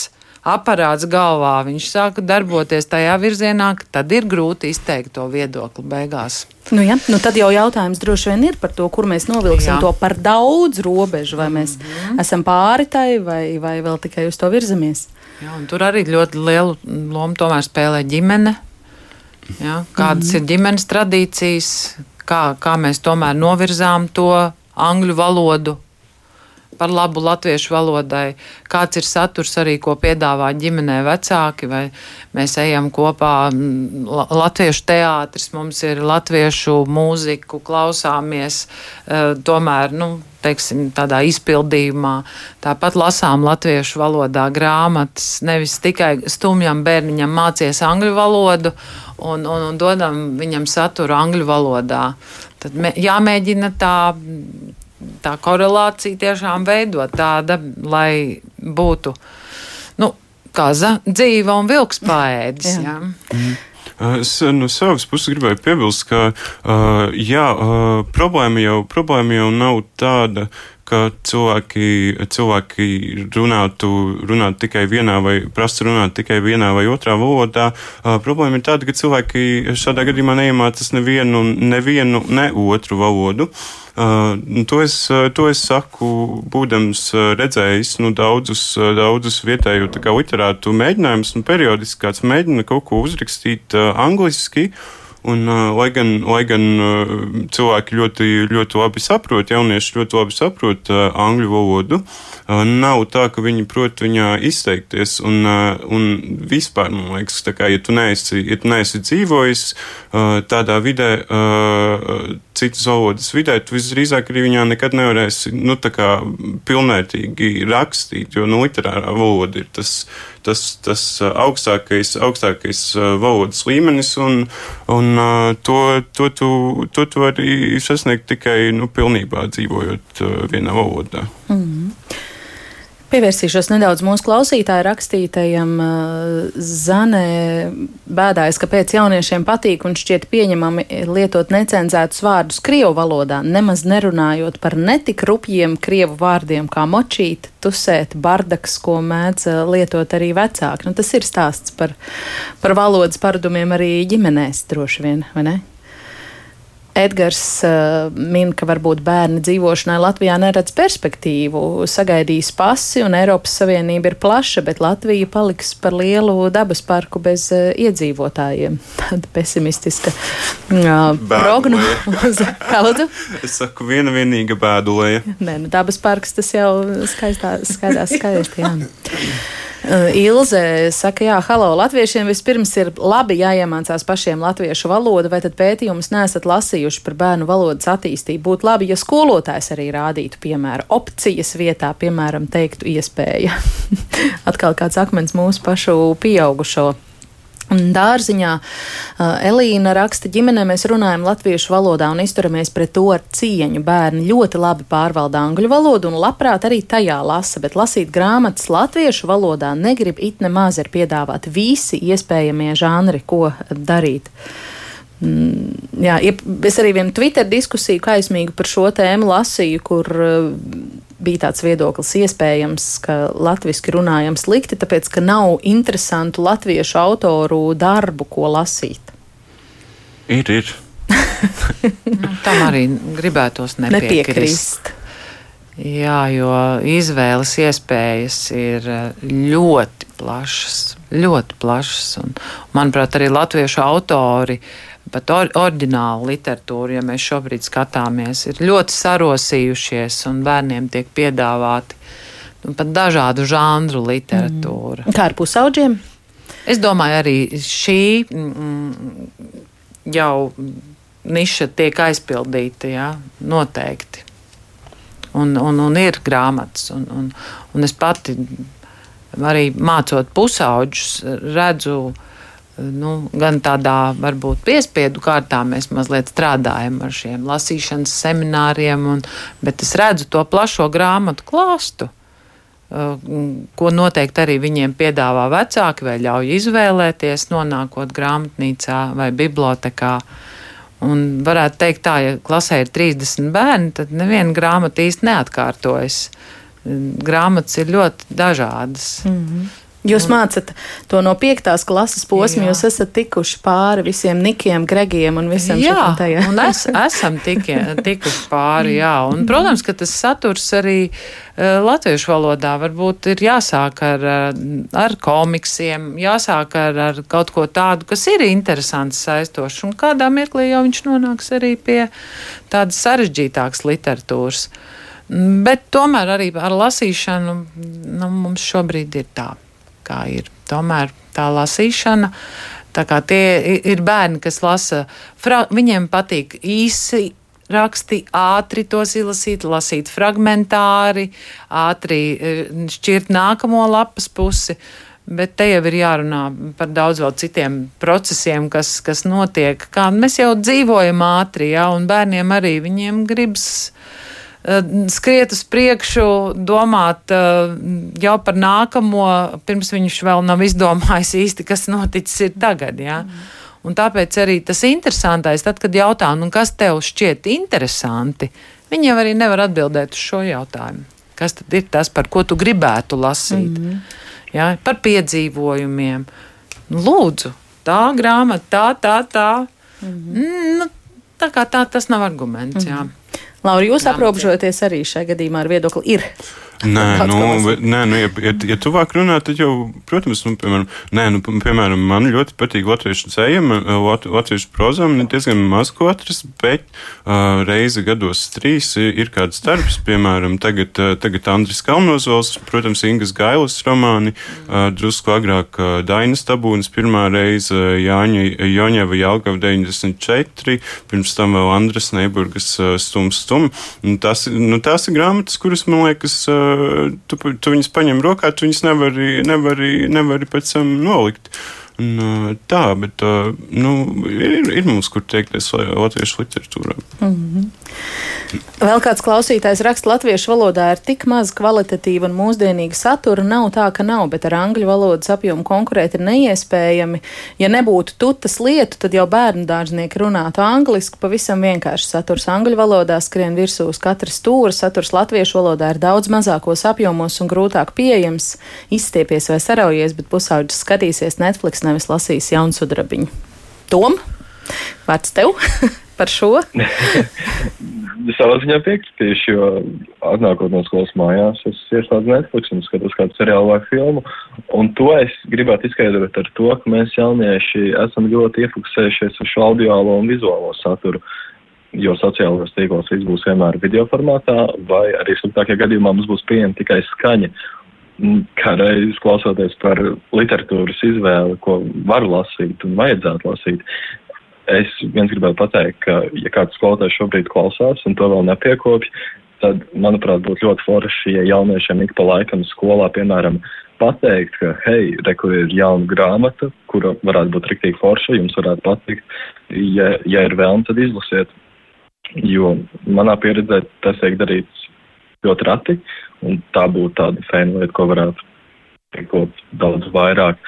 Aparāts galvā, viņš sāka darboties tajā virzienā, ka tad ir grūti izteikt to viedokli beigās. Nu, ja, nu tad jau jautājums droši vien ir par to, kur mēs novilksim jā. to par daudz robežu, vai mēs mm -hmm. esam pāri tai, vai, vai vēl tikai uz to virzamies. Jā, tur arī ļoti lielu lomu spēlē ģimene. Jā, kādas mm -hmm. ir ģimenes tradīcijas, kā, kā mēs tomēr novirzām to angļu valodu par labu latviešu valodai, kāds ir saturs arī, ko piedāvā ģimenē vecāki, vai mēs ejam kopā latviešu teātris, mums ir latviešu mūziku, klausāmies, eh, tomēr, nu, teiksim, tādā izpildījumā. Tāpat lasām latviešu valodā grāmatas, nevis tikai stumjam bērniņam mācies angļu valodu un, un, un dodam viņam saturu angļu valodā. Tad mē, jāmēģina tā, tā korelācija tiešām veidot tāda, lai būtu nu, kā za, dzīva un vilks paēdis. Jā. Jā. Mm. Es no savas puses gribēju piebilst, ka uh, jā, uh, problēma, jau, problēma jau nav tāda, ka cilvēki, cilvēki runātu, runātu tikai vienā vai prasa runāt tikai vienā vai otrā valodā. Uh, problēma ir tāda, ka cilvēki šādā gadījumā neiemācās nevienu, nevienu, ne otru valodu. Uh, Uh, to, es, uh, to es saku, būdams uh, redzējis nu, daudzus, daudzus vietēju literātu mēģinājumus, un periodiski kāds mēģina kaut ko uzrakstīt angliski. Un, uh, lai gan, lai gan uh, cilvēki ļoti, ļoti labi saprot, jaunieši ļoti labi saprot uh, angļu valodu, nav tā, ka viņi prot viņā izteikties. Un, un vispār, man liekas, kā, ja, tu neesi, ja tu neesi dzīvojis tādā vidē, citas valodas vidē, tu visdrīzāk arī viņā nekad nevarēsi nu, pilnvērtīgi rakstīt, jo nu, literārā valoda ir tas, tas, tas augstākais, augstākais valodas līmenis, un, un to, to, tu, to tu vari sasniegt tikai nu, pilnībā dzīvojot vienā valodā. Mm -hmm. Pievērsīšos nedaudz mūsu klausītāju rakstītajam. Zanē bēdājas, ka pēc jauniešiem patīk un šķiet pieņemami lietot necenzētus vārdus Krievu valodā, nemaz nerunājot par netik rupjiem Krievu vārdiem kā močīt, tusēt, bardaks, ko mēdz lietot arī vecāki. Nu, tas ir stāsts par, par valodas paradumiem arī ģimenēs droši vien, vai ne? Edgars uh, min, ka varbūt bērni dzīvošanai Latvijā neredz perspektīvu, sagaidīs pasi, un Eiropas Savienība ir plaša, bet Latvija paliks par lielu dabas parku bez uh, iedzīvotājiem. Tāda pesimistiska uh, prognoze. Kā lūdzu? Es saku, viena vienīga bēdulēja. Nē, nu dabas parks tas jau skaistā, skaidās skaisti. Uh, Ilze saka, jā, halo, latviešiem vispirms ir labi jāiemācās pašiem latviešu valodu, vai tad pētījumus nesat lasījuši par bērnu valodas attīstību? Būtu labi, ja skolotājs arī rādītu, piemēram, opcijas vietā, piemēram, teiktu iespēja. Atkal kāds akmens mūsu pašu pieaugušo Dārziņā Elīna raksta, ģimenē mēs runājam latviešu valodā un izturamies pret to ar cieņu. Bērni ļoti labi pārvalda angļu valodu un labprāt arī tajā lasa, bet lasīt grāmatas latviešu valodā negrib it nemaz ir piedāvāt visi iespējamie žanri, ko darīt. Mm, jā, es arī vienu Twitter diskusiju kaismīgu par šo tēmu lasīju, kur bija tāds viedoklis iespējams, ka latviešu runājam slikti, tāpēc ka nav interesantu latviešu autoru darbu, ko lasīt. Ir, ir. nu, tam arī gribētos nepiekrist. nepiekrist. Jā, jo izvēles iespējas ir ļoti plašas, ļoti plašas. Un, manuprāt, arī latviešu autori uh, pat or, oriģinālu literatūru, ja mēs šobrīd skatāmies, ir ļoti sarosījušies un bērniem tiek piedāvāti nu, pat dažādu žanru literatūra. Mm. Kā ar pusauģiem? Es domāju, arī šī mm, jau niša tiek aizpildīta, jā, noteikti. Un, un, un ir grāmatas, un, un, un es pati arī mācot pusauģus, redzu, nu, gan tādā varbūt piespiedu kārtā mēs mazliet strādājam ar šiem lasīšanas semināriem, un, bet es redzu to plašo grāmatu klāstu. Ko noteikti arī viņiem piedāvā vecāki, vai ļauj izvēlēties, nonākot grāmatnīcā vai bibliotekā. Uh, Un varētu teikt, tā, ja klasē ir 30 bērni, tad neviena grāmata īsti neatkārtojas. Grāmatas ir ļoti dažādas. Mm -hmm. Jūs mācāt to no piektās klases posma, jūs esat tikuši pāri visiem nikiem, gregiem un visam šādam. un es, esam tikie, tikuši pāri, jā. Un, protams, ka tas saturs arī uh, latviešu valodā varbūt ir jāsāk ar, uh, ar komiksiem, jāsāk ar, ar kaut ko tādu, kas ir interesants, saistošs, un kādā mirklī jau viņš nonāks arī pie tādas sarežģītākas literatūras. Bet tomēr arī ar lasīšanu nu, mums šobrīd ir tā kā ir tomēr tā lasīšana. Tā kā tie ir bērni, kas lasa, viņiem patīk īsi raksti, ātri tos izlasīt, lasīt fragmentāri, ātri e, šķirt nākamo lapas pusi. Bet te jau ir jārunā par daudz vēl citiem procesiem, kas, kas notiek. Kā mēs jau dzīvojam ātri, ja, un bērniem arī viņiem gribas Eh, skriet uz priekšu, domāt eh, jau par nākamo, pirms viņš vēl nav izdomājis īsti, kas noticis tagad. Ja? Mm. Un tāpēc arī tas interesantais, tad, kad jautā, nu, kas tev šķiet interesanti, viņi jau arī nevar atbildēt uz šo jautājumu. Kas tad ir tas, par ko tu gribētu lasīt? Mm -hmm. ja? Par piedzīvojumiem. Nu, lūdzu, tā grāmata, tā, tā, tā. Mm -hmm. mm, nu, tā kā tā, tas nav arguments. Mm -hmm. Laura, jūs aprobežoties arī šajā gadījumā ar viedokli ir. Nē, nu, nē nu, ja, ja, ja tuvāk runā, tad jau, protams, nu, piemēram, nē, nu, piemēram, man ļoti patīk latviešu dzējuma, lat, latviešu prozām, diezgan maz ko atrast, bet uh, reizi gados trīs ir kāds darbs, piemēram, tagad, uh, tagad Andris Kalnozvals, protams, Ingas Gailas romāni, uh, drusku agrāk uh, Dainas Tabūnas pirmā reize, uh, Jāņa, Joņeva Jelgava 94, pirms tam vēl Andras Neiburgas uh, Stums Stum. Un tas, nu, tās ir grāmatas, kuras, man liekas, uh, tu, tu viņus paņem rokā, tu viņus nevari, nevari, nevari pēc tam nolikt. Un, tā, bet nu, ir, ir mums, kur teikties latviešu literatūrā. Mm -hmm. Vēl kāds klausītājs raksta, latviešu valodā ir tik maz kvalitatīva un mūsdienīga satura. Nav tā, ka nav, bet ar angļu valodas apjomu konkurēt ir neiespējami. Ja nebūtu tutas lietu, tad jau bērnu dārznieki runātu angliski, pavisam vienkārši saturs angļu valodā skrien virsū uz katra stūra, saturs latviešu valodā ir daudz mazākos apjomos un grūtāk pieejams. Izstiepies vai saraujies, bet pusauģis skatīsies Netflix, nevis lasīs jaunsudrabiņu. Tom, vārds tev par šo? savā ziņā piekritīšu, jo atnākot no skolas mājās, es ieslēdzu Netflix un skatos kādu seriālu vai filmu. Un to es gribētu izskaidrot ar to, ka mēs jaunieši esam ļoti iefokusējušies uz šo audiālo un vizuālo saturu. Jo sociālajos tīklos viss būs vienmēr video formātā, vai arī sliktākajā gadījumā mums būs pieejama tikai skaņa. Kā reizes klausoties par literatūras izvēli, ko varu lasīt un vajadzētu lasīt, es viens gribētu pateikt, ka, ja kāds skolotājs šobrīd klausās un to vēl nepiekopj, tad, manuprāt, būtu ļoti forši, ja jauniešiem ik pa laikam skolā, piemēram, pateikt, ka, hei, re, kur ir jauna grāmata, kura varētu būt riktīgi forša, jums varētu patikt, ja, ja ir vēlme, tad izlasiet. Jo manā pieredzē tas tiek darīts ļoti rati, un tā būtu tāda fēna lieta, ko varētu piekot daudz vairāk.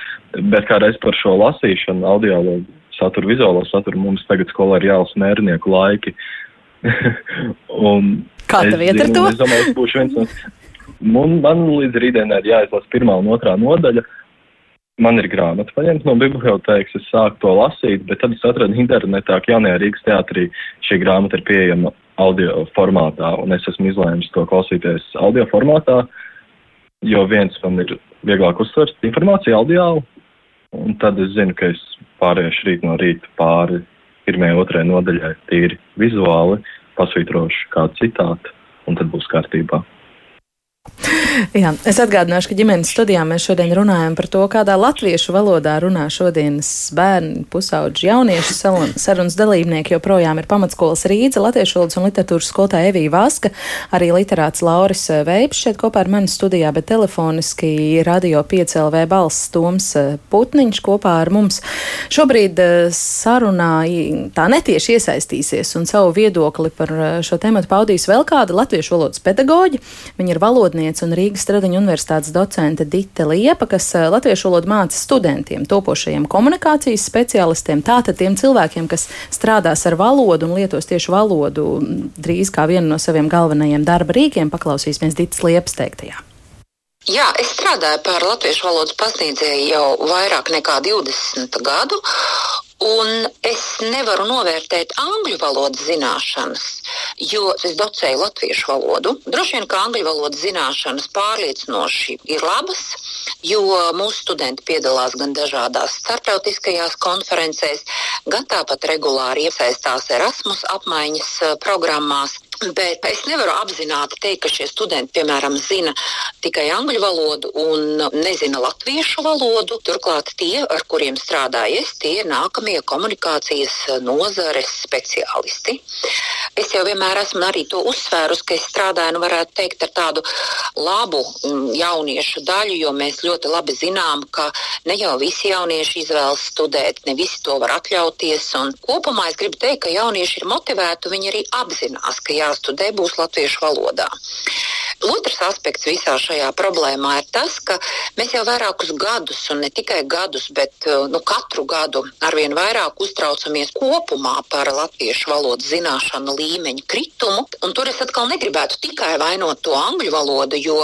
Bet kādreiz par šo lasīšanu, audiologu saturu, vizuālo saturu. Mums tagad skolā ir jālasa mērnieku laiki. Kā tev iet ar to? Es domāju, es būšu viens no. Man, man līdz rītdienai ir jāizlasa pirmā un otrā nodaļa. Man ir grāmata paņemta no bibliotēkas, es sāku to lasīt, bet tad es atradu internetā, ka jaunajā Rīgas teātrī šī grāmata ir pieejama audio formātā, un es esmu izlēmis to klausīties audio formātā, jo viens man ir vieglāk uztvert informāciju audio, un tad es zinu, ka es pāriešu rīt no rīta pāri pirmajai, otrajai nodaļai, tīri vizuāli, pasvītrošu kādu citātu, un tad būs kārtībā. Jā, es atgādināšu, ka ģimenes studijā mēs šodien runājam par to, kādā latviešu valodā runā šodienas bērni, pusauģi, jaunieši sarunas dalībnieki. Joprojām ir pamatskolas Rīdze, latviešu valodas un literatūras skolotāja Evija Vaska, arī literāts Lauris Veips šeit kopā ar mani studijā, bet telefoniski radio 5LV balss Toms Putniņš kopā ar mums. Šobrīd eh, sarunā tā netieši iesaistīsies un savu viedokli par eh, šo tematu paudīs vēl kāda latviešu valodas pedagoģa. Viņa ir valodniece un Rīgas Stradiņa universitātes docente Dita Liepa, kas eh, latviešu valodu māca studentiem, topošajiem komunikācijas speciālistiem, tātad tiem cilvēkiem, kas strādās ar valodu un lietos tieši valodu drīz kā vienu no saviem galvenajiem darba rīkiem. Paklausīsimies Ditas Liepas teiktajā. Jā, es strādāju par latviešu valodas pasniedzēju jau vairāk nekā 20 gadu, Un es nevaru novērtēt angļu valodas zināšanas, jo es docēju latviešu valodu. Droši vien, ka angļu valodas zināšanas pārliecinoši ir labas, jo mūsu studenti piedalās gan dažādās starptautiskajās konferencēs, gan tāpat regulāri iesaistās Erasmus apmaiņas eh, programmās. Bet es nevaru apzināti teikt, ka šie studenti, piemēram, zina tikai angļu valodu un nezina latviešu valodu. Turklāt tie, ar kuriem strādāju es, tie ir nākamie komunikācijas nozares speciālisti. Es jau vienmēr esmu arī to uzsvērus, ka es strādāju, nu varētu teikt, ar tādu labu mm, jauniešu daļu, jo mēs ļoti labi zinām, ka ne jau visi jaunieši izvēlas studēt, ne visi to var atļauties. Un kopumā es gribu teikt, ka jaunieši ir motivēti, viņi arī apzinās, ka jā, jāstudē būs latviešu valodā. Otrs aspekts visā šajā problēmā ir tas, ka mēs jau vairākus gadus, un ne tikai gadus, bet uh, nu, katru gadu arvien vairāk uztraucamies kopumā par latviešu valodas zināšanu līmeņa kritumu. Un tur es atkal negribētu tikai vainot to angļu valodu, jo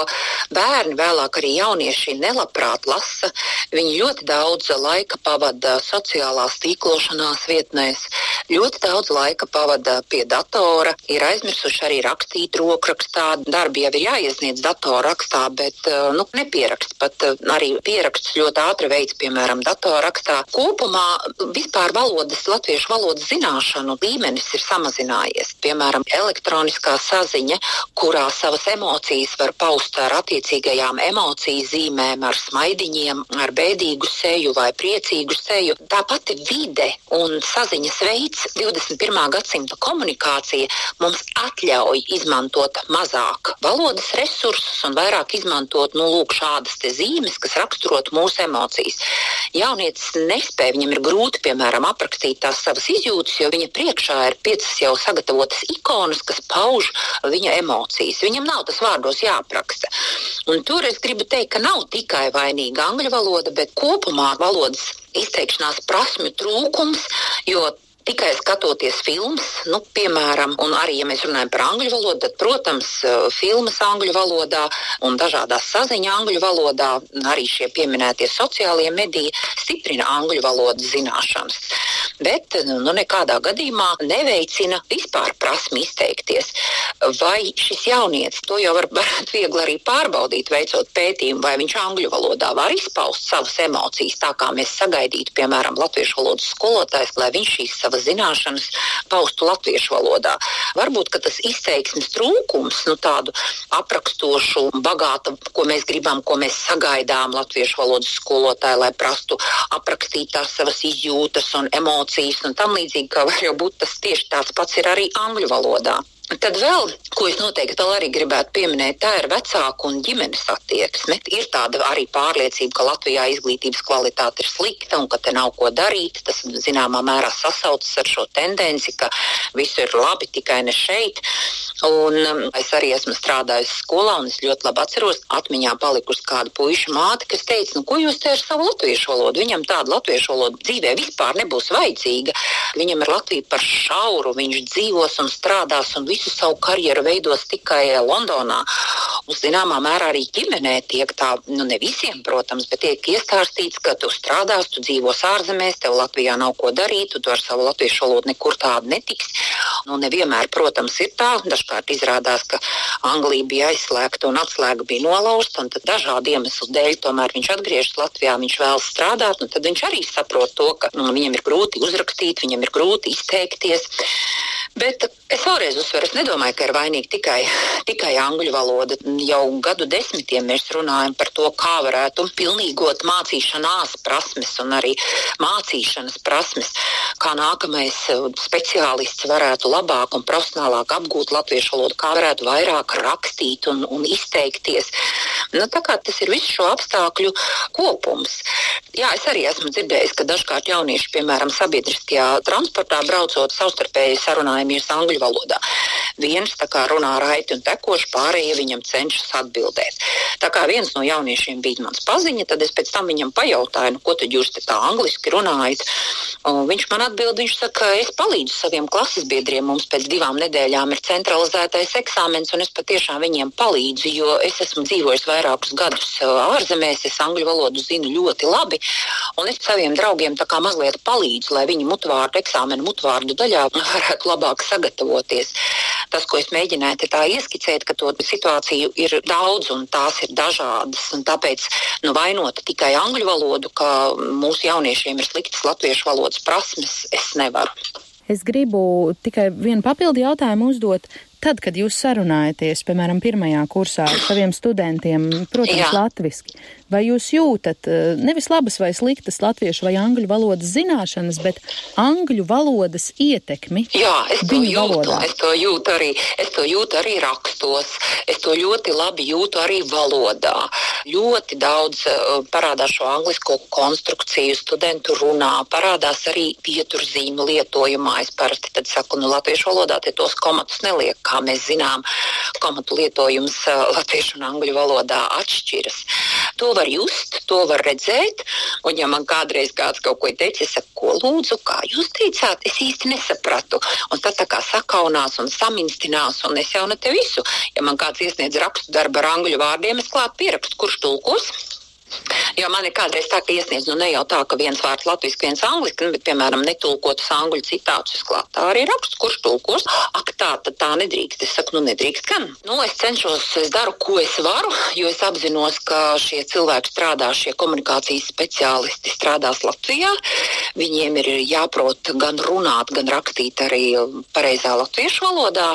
bērni, vēlāk arī jaunieši, nelabprāt lasa. Viņi ļoti daudz laika pavada sociālās tīklošanās vietnēs, ļoti daudz laika pavada pie datora, ir aizmirsuši arī rakstīt rokrakstā. Darbi jau ir jāiesniedz datorrakstā, bet eh, nu, nepieraksts. Pat eh, arī pieraksts ļoti ātri veids, piemēram, datorrakstā. Kopumā vispār valodas, latviešu valodas zināšanu līmenis ir samazinājies. Piemēram, elektroniskā saziņa, kurā savas emocijas var paust ar attiecīgajām emociju zīmēm, ar smaidiņiem, ar bēdīgu seju vai priecīgu seju. Tā pati vide un saziņas veids 21. gadsimta komunikācija mums atļauj izmantot mazāk valodas valodas resursus un vairāk izmantot nu, lūk, šādas zīmes, kas raksturot mūsu emocijas. Jaunietis nespēja, viņam ir grūti, piemēram, aprakstīt tās savas izjūtas, jo viņa priekšā ir piecas jau sagatavotas ikonas, kas pauž viņa emocijas. Viņam nav tas vārdos jāapraksta. Un tur es gribu teikt, ka nav tikai vainīga angļu valoda, bet kopumā valodas izteikšanās prasmju trūkums, jo tikai skatoties filmas, nu, piemēram, un arī, ja mēs runājam par angļu valodu, tad, protams, eh, filmas angļu valodā un dažādās saziņa angļu valodā, arī šie pieminētie sociālie mediji stiprina angļu valodas zināšanas. Bet nu, nekādā gadījumā neveicina vispār prasmi izteikties. Vai šis jaunietis to jau var, varētu viegli arī pārbaudīt, veicot pētījumu, vai viņš angļu valodā var izpaust savas emocijas, tā kā mēs sagaidītu, piemēram, latviešu valodas skolotājs, lai viņš šīs savas savas zināšanas paustu latviešu valodā. Varbūt tas izteiksmes trūkums, nu, tādu aprakstošu, bagātu, ko mēs gribam, ko mēs sagaidām latviešu valodas skolotāju, lai prastu aprakstīt tās savas izjūtas un emocijas un tam līdzīgi, ka var jau būt tas tieši tāds pats ir arī angļu valodā. Tad vēl, ko es noteikti vēl arī gribētu pieminēt, tā ir vecāku un ģimenes attieksme. Ir tāda arī pārliecība, ka Latvijā izglītības kvalitāte ir slikta un ka te nav ko darīt. Tas zināmā mērā sasaucas ar šo tendenci, ka viss ir labi, tikai ne šeit. Un um, es arī esmu strādājusi skolā, un es ļoti labi atceros, atmiņā palikusi kāda puiša māte, kas teica, nu, ko jūs te ar savu latviešu valodu? Viņam tāda latviešu valoda dzīvē vispār nebūs vajadzīga. Viņam ir Latvija par šauru, viņš dzīvos un strādās un visu savu karjeru veidos tikai Londonā. Un, zināmā mērā arī ģimenē tiek tā, nu ne visiem, protams, bet tiek iestāstīts, ka tu strādās, tu dzīvos ārzemēs, tev Latvijā nav ko darīt, tu ar savu latviešu valodu nekur tādu netiks. Nu, nevienmēr, protams, ir tā. Dažkārt izrādās, ka Anglija bija aizslēgta un atslēga bija nolauzta, un tad dažādu iemeslu dēļ tomēr viņš atgriežas Latvijā, viņš vēlas strādāt, un tad viņš arī saprot to, ka nu, viņam ir grūti uzrakstīt, viņam ir grūti izteikties. Bet es vēlreiz uzsveru, es nedomāju, ka ir vainīga tikai, tikai angļu valoda. Jau gadu desmitiem mēs runājam par to, kā varētu pilnīgot mācīšanās prasmes un arī mācīšanas prasmes, kā nākamais uh, speciālists varētu labāk un profesionālāk apgūt latviešu valodu, kā varētu vairāk rakstīt un, un izteikties. Nu, tas ir visu šo apstākļu kopums. Jā, es arī esmu dzirdējis, ka dažkārt jaunieši, piemēram, sabiedriskajā transportā braucot savstarpēji sarunājamies angļu valodā. Viens kā, runā raiti un tekoši, pārējie viņam cenšas atbildēt. Tā kā viens no jauniešiem bija mans paziņa, tad es pēc tam viņam pajautāju, nu, ko tad jūs tā angliski runājat. Un viņš man atbild, viņš saka, es palīdzu saviem klases biedriem. Mums pēc divām nedēļām ir centralizētais eksāmens, un es patiešām viņiem palīdzu, jo es esmu dzīvojis vairākus gadus ārzemēs, es angļu valodu zinu ļoti labi, un es saviem draugiem tā kā mazliet palīdzu, lai viņi mutvārdu eksāmenu mutvārdu daļā varētu labāk sagatavoties. Tas, ko es mēģināju tā ieskicēt, ka to situāciju ir daudz un tās ir dažādas, tāpēc nu, vainot tikai angļu valodu, ka mūsu jauniešiem ir sliktas latviešu valodas prasmes, es nevaru. Es gribu tikai vienu papildu jautājumu uzdot. Tad, kad jūs sarunājaties, piemēram, pirmajā kursā ar saviem studentiem, protams, Jā. latviski, vai jūs jūtat eh, nevis labas vai sliktas latviešu vai angļu valodas zināšanas, bet angļu valodas ietekmi? Jā, es to jūtu. Valodā? Es to jūtu arī, es to jūtu arī rakstos. Es to ļoti labi jūtu arī valodā. Ļoti daudz uh, parādās šo anglisko konstrukciju, studentu runā, parādās arī pieturzīmu lietojumā. Es parasti saku, nu, latviešu valodā tos komatus neliek kā mēs zinām, komatu lietojums latviešu un angļu valodā atšķiras. To var just, to var redzēt. Un, ja man kādreiz kāds kaut ko teica, es saku, ko lūdzu, kā jūs teicāt, es īsti nesapratu. Un tad tā kā sakaunās un saminstinās, un es jau ne te visu. Ja man kāds iesniedz rakstu darbu ar angļu vārdiem, es klāt pierakstu, kurš tulkos. Jo man ir kādreiz tā, ka iesniedz, nu ne jau tā, ka viens vārds latviešu, viens angliski, bet, piemēram, netulkotas angļu citātus klāt. Tā arī raksts, kurš tulkos. Ak, tā, tad tā nedrīkst. Es saku, nu nedrīkst gan. Nu, es cenšos, es daru, ko es varu, jo es apzinos, ka šie cilvēki strādā, šie komunikācijas speciālisti strādās Latvijā. Viņiem ir jāprot gan runāt, gan rakstīt arī pareizā latviešu valodā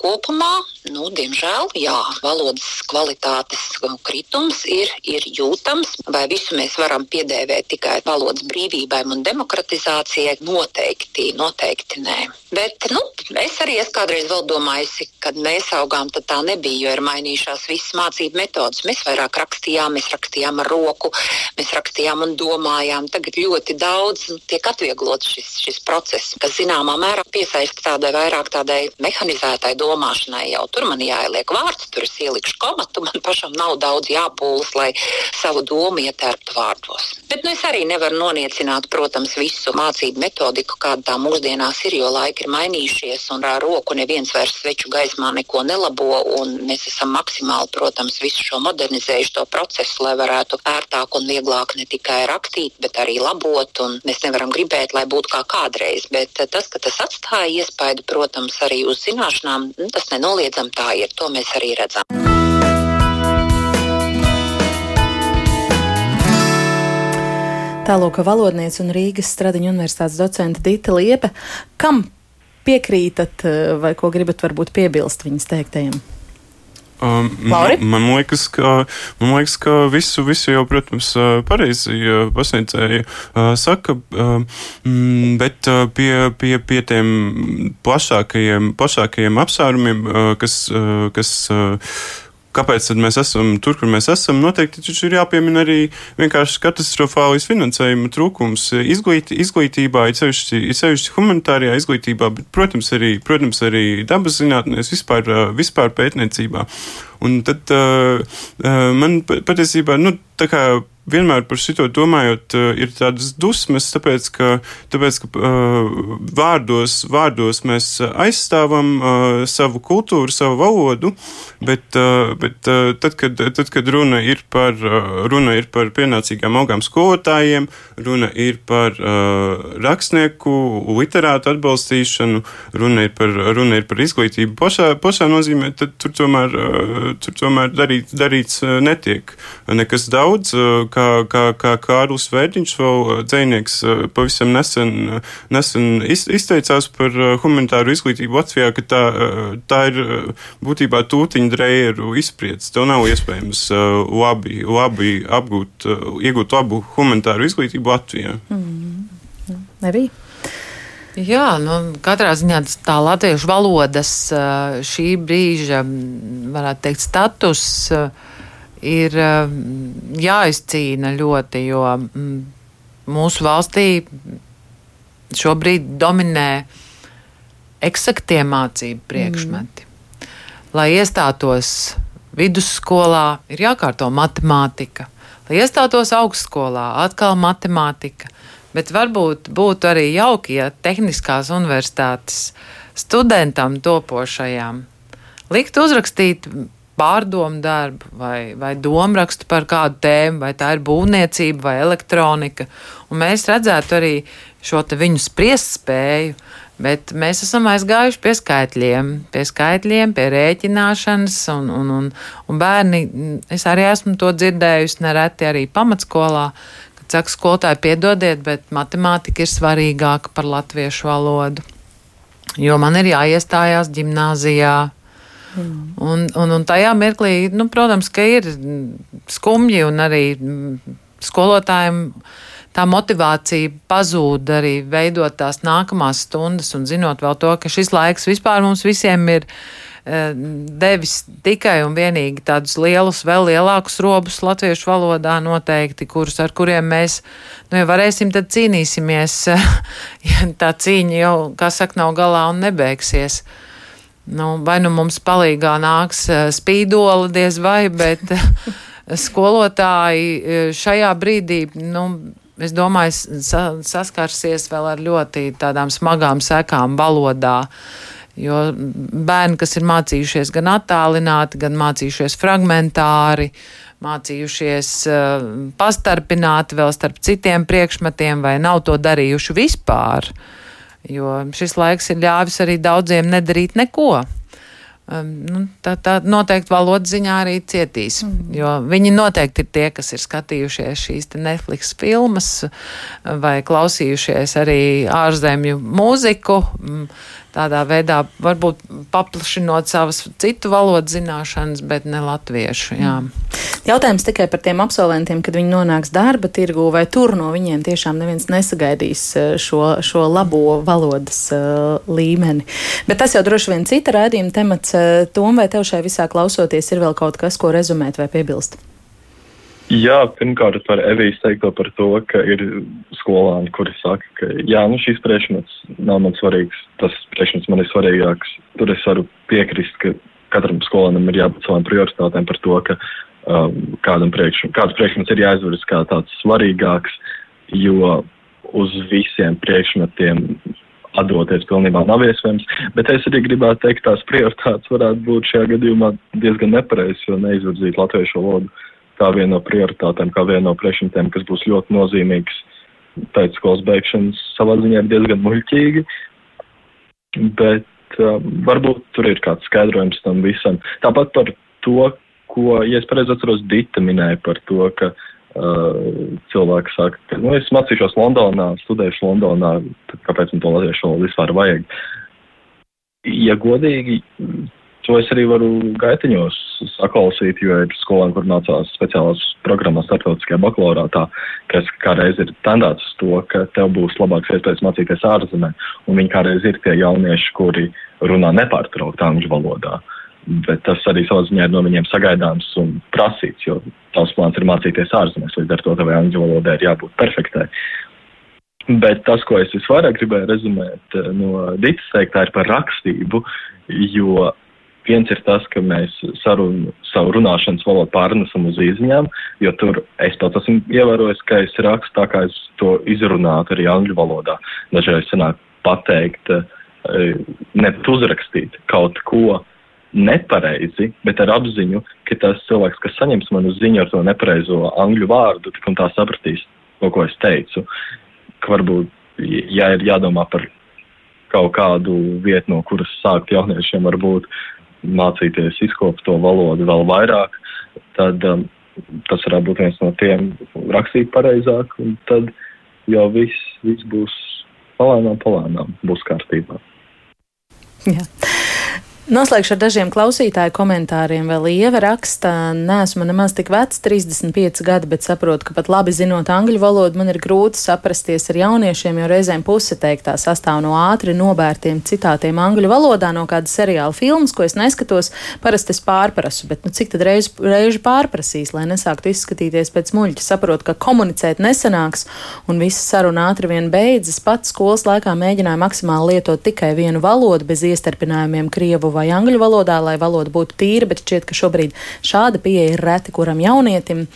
kopumā, nu, diemžēl, jā, valodas kvalitātes kritums ir, ir jūtams. Vai visu mēs varam piedēvēt tikai valodas brīvībai un demokratizācijai? Noteikti, noteikti nē. Bet nu, es arī esmu kādreiz vēl domājusi, kad mēs augām, tad tā nebija, jo ir mainījušās visas mācību metodas. Mēs vairāk rakstījām, mēs rakstījām ar roku, mēs rakstījām un domājām. Tagad ļoti daudz nu, tiek atvieglots šis, šis process, kas zināmā mērā piesaista tādai vairāk tādai mehanizētai domai domāšanai jau tur man jāieliek vārds, tur es ielikšu komatu, man pašam nav daudz jāpūlas, lai savu domu ietērptu vārdos. Bet nu, es arī nevaru noniecināt, protams, visu mācību metodiku, kāda tā mūsdienās ir, jo laiki ir mainījušies un ar roku neviens vairs sveču gaismā neko nelabo, un mēs esam maksimāli, protams, visu šo modernizējuši to procesu, lai varētu ērtāk un vieglāk ne tikai rakstīt, bet arī labot, un mēs nevaram gribēt, lai būtu kā kādreiz, bet tas, ka tas atstāja iespaidu, protams, arī uz zināšanām, Nu, tas nenoliedzami tā ir. To mēs arī redzam. Tālāk, valodniece un Rīgas Stradiņa universitātes docente Dita Liepe. Kam piekrītat vai ko gribat varbūt piebilst viņas teiktajam? Um, man, man, liekas, ka, man liekas, ka visu, visu jau, protams, pareizi pasniedzēja uh, saka, um, mm, bet pie, pie, pie tiem plašākajiem, plašākajiem apsvērumiem, kas, kas kāpēc mēs esam tur, kur mēs esam, noteikti ir jāpiemina arī vienkārši katastrofālais finansējuma trūkums izglīt, izglītībā, it sevišķi humanitārajā izglītībā, bet, protams, arī, protams, arī dabas zinātnēs, vispār, vispār pētniecībā. Un tad uh, man patiesībā, nu, tā kā vienmēr par šo domājot, uh, ir tādas dusmas, tāpēc ka, tāpēc, ka uh, vārdos, vārdos mēs aizstāvam uh, savu kultūru, savu valodu, bet, uh, bet tad, kad, tad, kad runa, ir par, runa ir par pienācīgām algām skolotājiem, runa ir par rakstnieku, literātu atbalstīšanu, runa ir par, runa ir par izglītību pašā, pašā nozīmē, tad tur tomēr, tur tomēr darīt, darīts netiek nekas daudz. Uh, kā, kā, kā Kārlis Vērģiņš, vēl dzēnieks, pavisam nesen, nesen izteicās par humanitāru izglītību Latvijā, ka tā, tā ir būtībā tūtiņa drejeru izpriedz. Tev nav iespējams labi, labi apgūt, iegūt labu humanitāru izglītību Latvijā. Mm. Nebija. Jā, nu, katrā ziņā tā latviešu valodas šī brīža, varētu teikt, status ir jāizcīna ļoti, jo mūsu valstī šobrīd dominē eksaktie mācību priekšmeti. Mm. Lai iestātos vidusskolā, ir jākārto matemātika. Lai iestātos augstskolā, atkal matemātika. Bet varbūt būtu arī jauki, ja tehniskās universitātes studentam topošajām likt uzrakstīt pārdomu darbu vai, vai domārakstu par kādu tēmu, vai tā ir būvniecība vai elektronika. Un mēs redzētu arī šo viņu spriest spēju, bet mēs esam aizgājuši pie skaitļiem, pie skaitļiem, pie rēķināšanas, un, un, un, un bērni, es arī esmu to dzirdējusi nereti arī pamatskolā, Saka, skolotāji, piedodiet, bet matemātika ir svarīgāka par latviešu valodu. Jo man ir jāiestājās gimnāzijā. Mm. Un, un, un tajā mirklī, nu, protams, ka ir skumji un arī skolotājiem tā motivācija pazūd arī veidot tās nākamās stundas un zinot vēl to, ka šis laiks vispār mums visiem ir Eh, devis tikai un vienīgi tādus lielus, vēl lielākus robus latviešu valodā noteikti, kurus ar kuriem mēs, nu, ja varēsim, tad cīnīsimies, ja tā cīņa jau, kā saka, nav galā un nebeigsies. Nu, vai nu mums palīgā nāks eh, spīdola diez vai, bet eh, skolotāji šajā brīdī, nu, es domāju, saskarsies vēl ar ļoti tādām smagām sekām valodā. Jo bērni, kas ir mācījušies gan attālināti, gan mācījušies fragmentāri, mācījušies uh, pastarpināti vēl starp citiem priekšmetiem, vai nav to darījuši vispār. Jo šis laiks ir ļāvis arī daudziem nedarīt neko. Um, nu, tā, tā noteikti valodas ziņā arī cietīs. Mm. Jo viņi noteikti ir tie, kas ir skatījušies šīs Netflix filmas vai klausījušies arī ārzemju mūziku. Tādā veidā varbūt paplašinot savas citu valodu zināšanas, bet ne latviešu. Jā. Mm. Jautājums tikai par tiem absolventiem, kad viņi nonāks darba tirgu, vai tur no viņiem tiešām neviens nesagaidīs eh, šo, šo labo valodas uh, līmeni. Bet tas jau droši vien cita rādījuma temats. Eh, Tom, vai tev šai visā klausoties ir vēl kaut kas, ko rezumēt vai piebilst? Jā, pirmkārt par Evijas teikto par to, ka ir skolāni, kuri saka, ka jā, nu šīs priekšmets nav man svarīgs, tas priekšmets man ir svarīgāks. Tur es varu piekrist, ka katram skolānam ir jābūt savām prioritātēm par to, ka um, kādam priekš, kāds priekšmets ir jāizveras kā tāds svarīgāks, jo uz visiem priekšmetiem atdoties pilnībā nav iespējams. Bet es arī gribētu teikt, tās prioritātes varētu būt šajā gadījumā diezgan nepareizas, jo neizvirzīt latviešu valodu kā viena no prioritātēm, kā viena no priekšmetiem, kas būs ļoti nozīmīgs pēc skolas beigšanas, savā ziņā ir diezgan muļķīgi, bet uh, varbūt tur ir kāds skaidrojums tam visam. Tāpat par to, ko, ja es pareizi atceros, Dita minēja par to, ka uh, cilvēki saka, ka, nu, es mācīšos Londonā, studēšu Londonā, tad kāpēc man to latviešu valodu vispār vajag? Ja godīgi, To es arī varu gaitiņos saklausīt, jo ir skolēni, kur mācās speciālās programmās starptautiskajā bakalaurātā, kas kādreiz ir tendēts uz to, ka tev būs labāks iespējas mācīties ārzemē, un viņi kādreiz ir tie jaunieši, kuri runā nepārtraukt angļu valodā. Bet tas arī savā ziņā ir no viņiem sagaidāms un prasīts, jo tavs plāns ir mācīties ārzemēs, līdz ar to tavai angļu valodai ir jābūt perfektai. Bet tas, ko es visvairāk gribēju rezumēt eh, no Dītas teiktā, ir par rakstību, jo Viens ir tas, ka mēs sarunu, savu runāšanas valodu pārnesam uz izziņām, jo tur es pats esmu ievērojis, ka es rakstu tā, kā es to izrunātu arī angļu valodā. Dažreiz sanāk pateikt, eh, ne uzrakstīt kaut ko nepareizi, bet ar apziņu, ka tas cilvēks, kas saņems manu ziņu ar to nepareizo angļu vārdu, tik un tā sapratīs to, ko es teicu. Ka varbūt, ja ir jādomā par kaut kādu vietu, no kuras sākt jauniešiem varbūt mācīties izkopt to valodu vēl vairāk, tad um, tas varētu būt viens no tiem rakstīt pareizāk, un tad jau viss, viss būs palēnām, palēnām, būs kārtībā. Jā. Noslēgšu ar dažiem klausītāju komentāriem. Vēl Ieva raksta, neesmu nemaz tik vecs, 35 gadi, bet saprotu, ka pat labi zinot angļu valodu, man ir grūti saprasties ar jauniešiem, jo reizēm puse teiktā sastāv no ātri nobērtiem citātiem angļu valodā no kāda seriāla filmas, ko es neskatos. Parasti es pārprasu, bet nu, cik tad reiz, reizi pārprasīs, lai nesāktu izskatīties pēc muļķa. Saprotu, ka komunicēt nesanāks un visa saruna ātri vien beidzas. Pats skolas laikā mēģināju maksimāli lietot tikai vienu valodu bez iestarpinājumiem Krievu vai angļu valodā, lai valoda būtu tīra, bet šķiet, ka šobrīd šāda pieeja ir reti kuram jaunietim.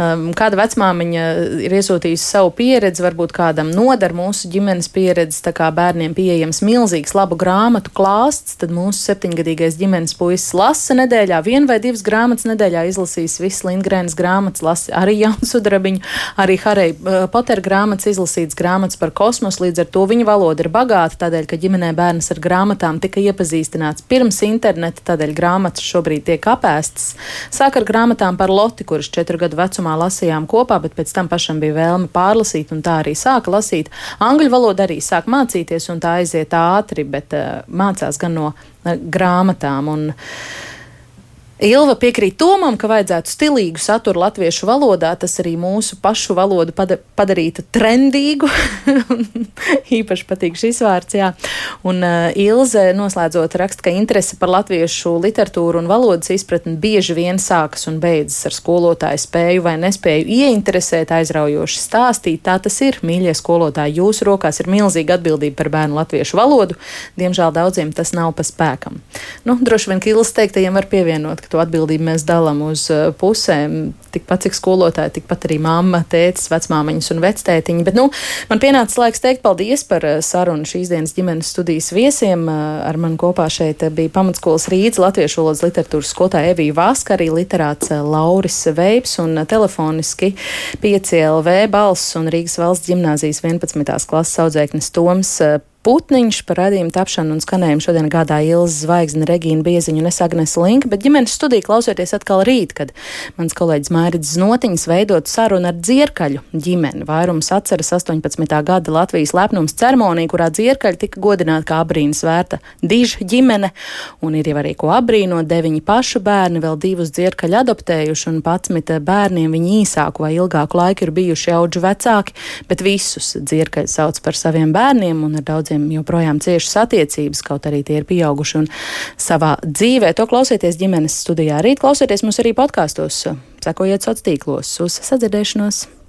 Um, kāda vecmāmiņa ir iesūtījusi savu pieredzi, varbūt kādam nodar mūsu ģimenes pieredzi, tā kā bērniem pieejams milzīgs labu grāmatu klāsts, tad mūsu septiņgadīgais ģimenes puisis lasa nedēļā, vien vai divas grāmatas nedēļā izlasīs visas Lindgrēnas grāmatas, lasa arī Jaunsudrabiņu, arī Harry uh, Potter grāmatas, izlasīts grāmatas par kosmosu, līdz ar to viņa valoda ir bagāta, tādēļ, ka ģimenē bērns ar grāmatām tika iepazīstināts pirms interneta, tādēļ grāmatas šobrīd tiek apēstas. Sāk ar grāmatām par Loti, kuras četru gadu vecumā lasījām kopā, bet pēc tam pašam bija vēlme pārlasīt, un tā arī sāka lasīt. Angļu valodu arī sāk mācīties, un tā aiziet ātri, bet uh, mācās gan no uh, grāmatām. Un, uh, Ilva piekrīt Tomam, ka vajadzētu stilīgu saturu latviešu valodā, tas arī mūsu pašu valodu padarītu trendīgu. Īpaši patīk šis vārds, jā. Un uh, Ilze noslēdzot raksta, ka interese par latviešu literatūru un valodas izpratni bieži vien sākas un beidzas ar skolotāju spēju vai nespēju ieinteresēt, aizraujoši stāstīt. Tā tas ir, mīļie skolotāji, jūsu rokās ir milzīga atbildība par bērnu latviešu valodu. Diemžēl daudziem tas nav pa spēkam. Nu, droši vien, ka Ilze teiktajiem var pievienot, to atbildību mēs dalām uz uh, pusēm. Tikpat cik skolotāji, tikpat arī mamma, tētis, vecmāmiņas un vectētiņi. Bet, nu, man pienācis laiks teikt paldies par uh, sarunu šīs dienas ģimenes studijas viesiem. Uh, ar mani kopā šeit bija pamatskolas Rīgas Latviešu valodas literatūras skolotāja Evija Vaska, arī literāts Lauris Veips un telefoniski 5LV balss un Rīgas valsts ģimnāzijas 11. klases audzēknis Toms Putniņš par radījumu tapšanu un skanējumu šodien gādāja Ilza Zvaigzne, Regīna Bieziņu un es Agnes Linka, bet ģimenes studiju klausoties atkal rīt, kad mans kolēģis Mērits Znotiņš veidot sarunu ar dzierkaļu ģimeni. Vairums atceras 18. gada Latvijas lepnums ceremoniju, kurā dzierkaļi tika godināti kā abrīnas vērta diža ģimene, un ir jau arī ko abrīnot deviņi pašu bērni, vēl divus dzierkaļu adoptējuši, un patsmit bērniem viņi īsāku vai ilgāku laiku ir bijuši auģu vecāki, bet visus dzierkaļi sauc par saviem bērniem un ar daudz daudziem joprojām ciešas attiecības, kaut arī tie ir pieauguši un savā dzīvē. To klausieties ģimenes studijā. Rīt klausieties mums arī podkāstos, sekojiet sociālos tīklos uz sadzirdēšanos.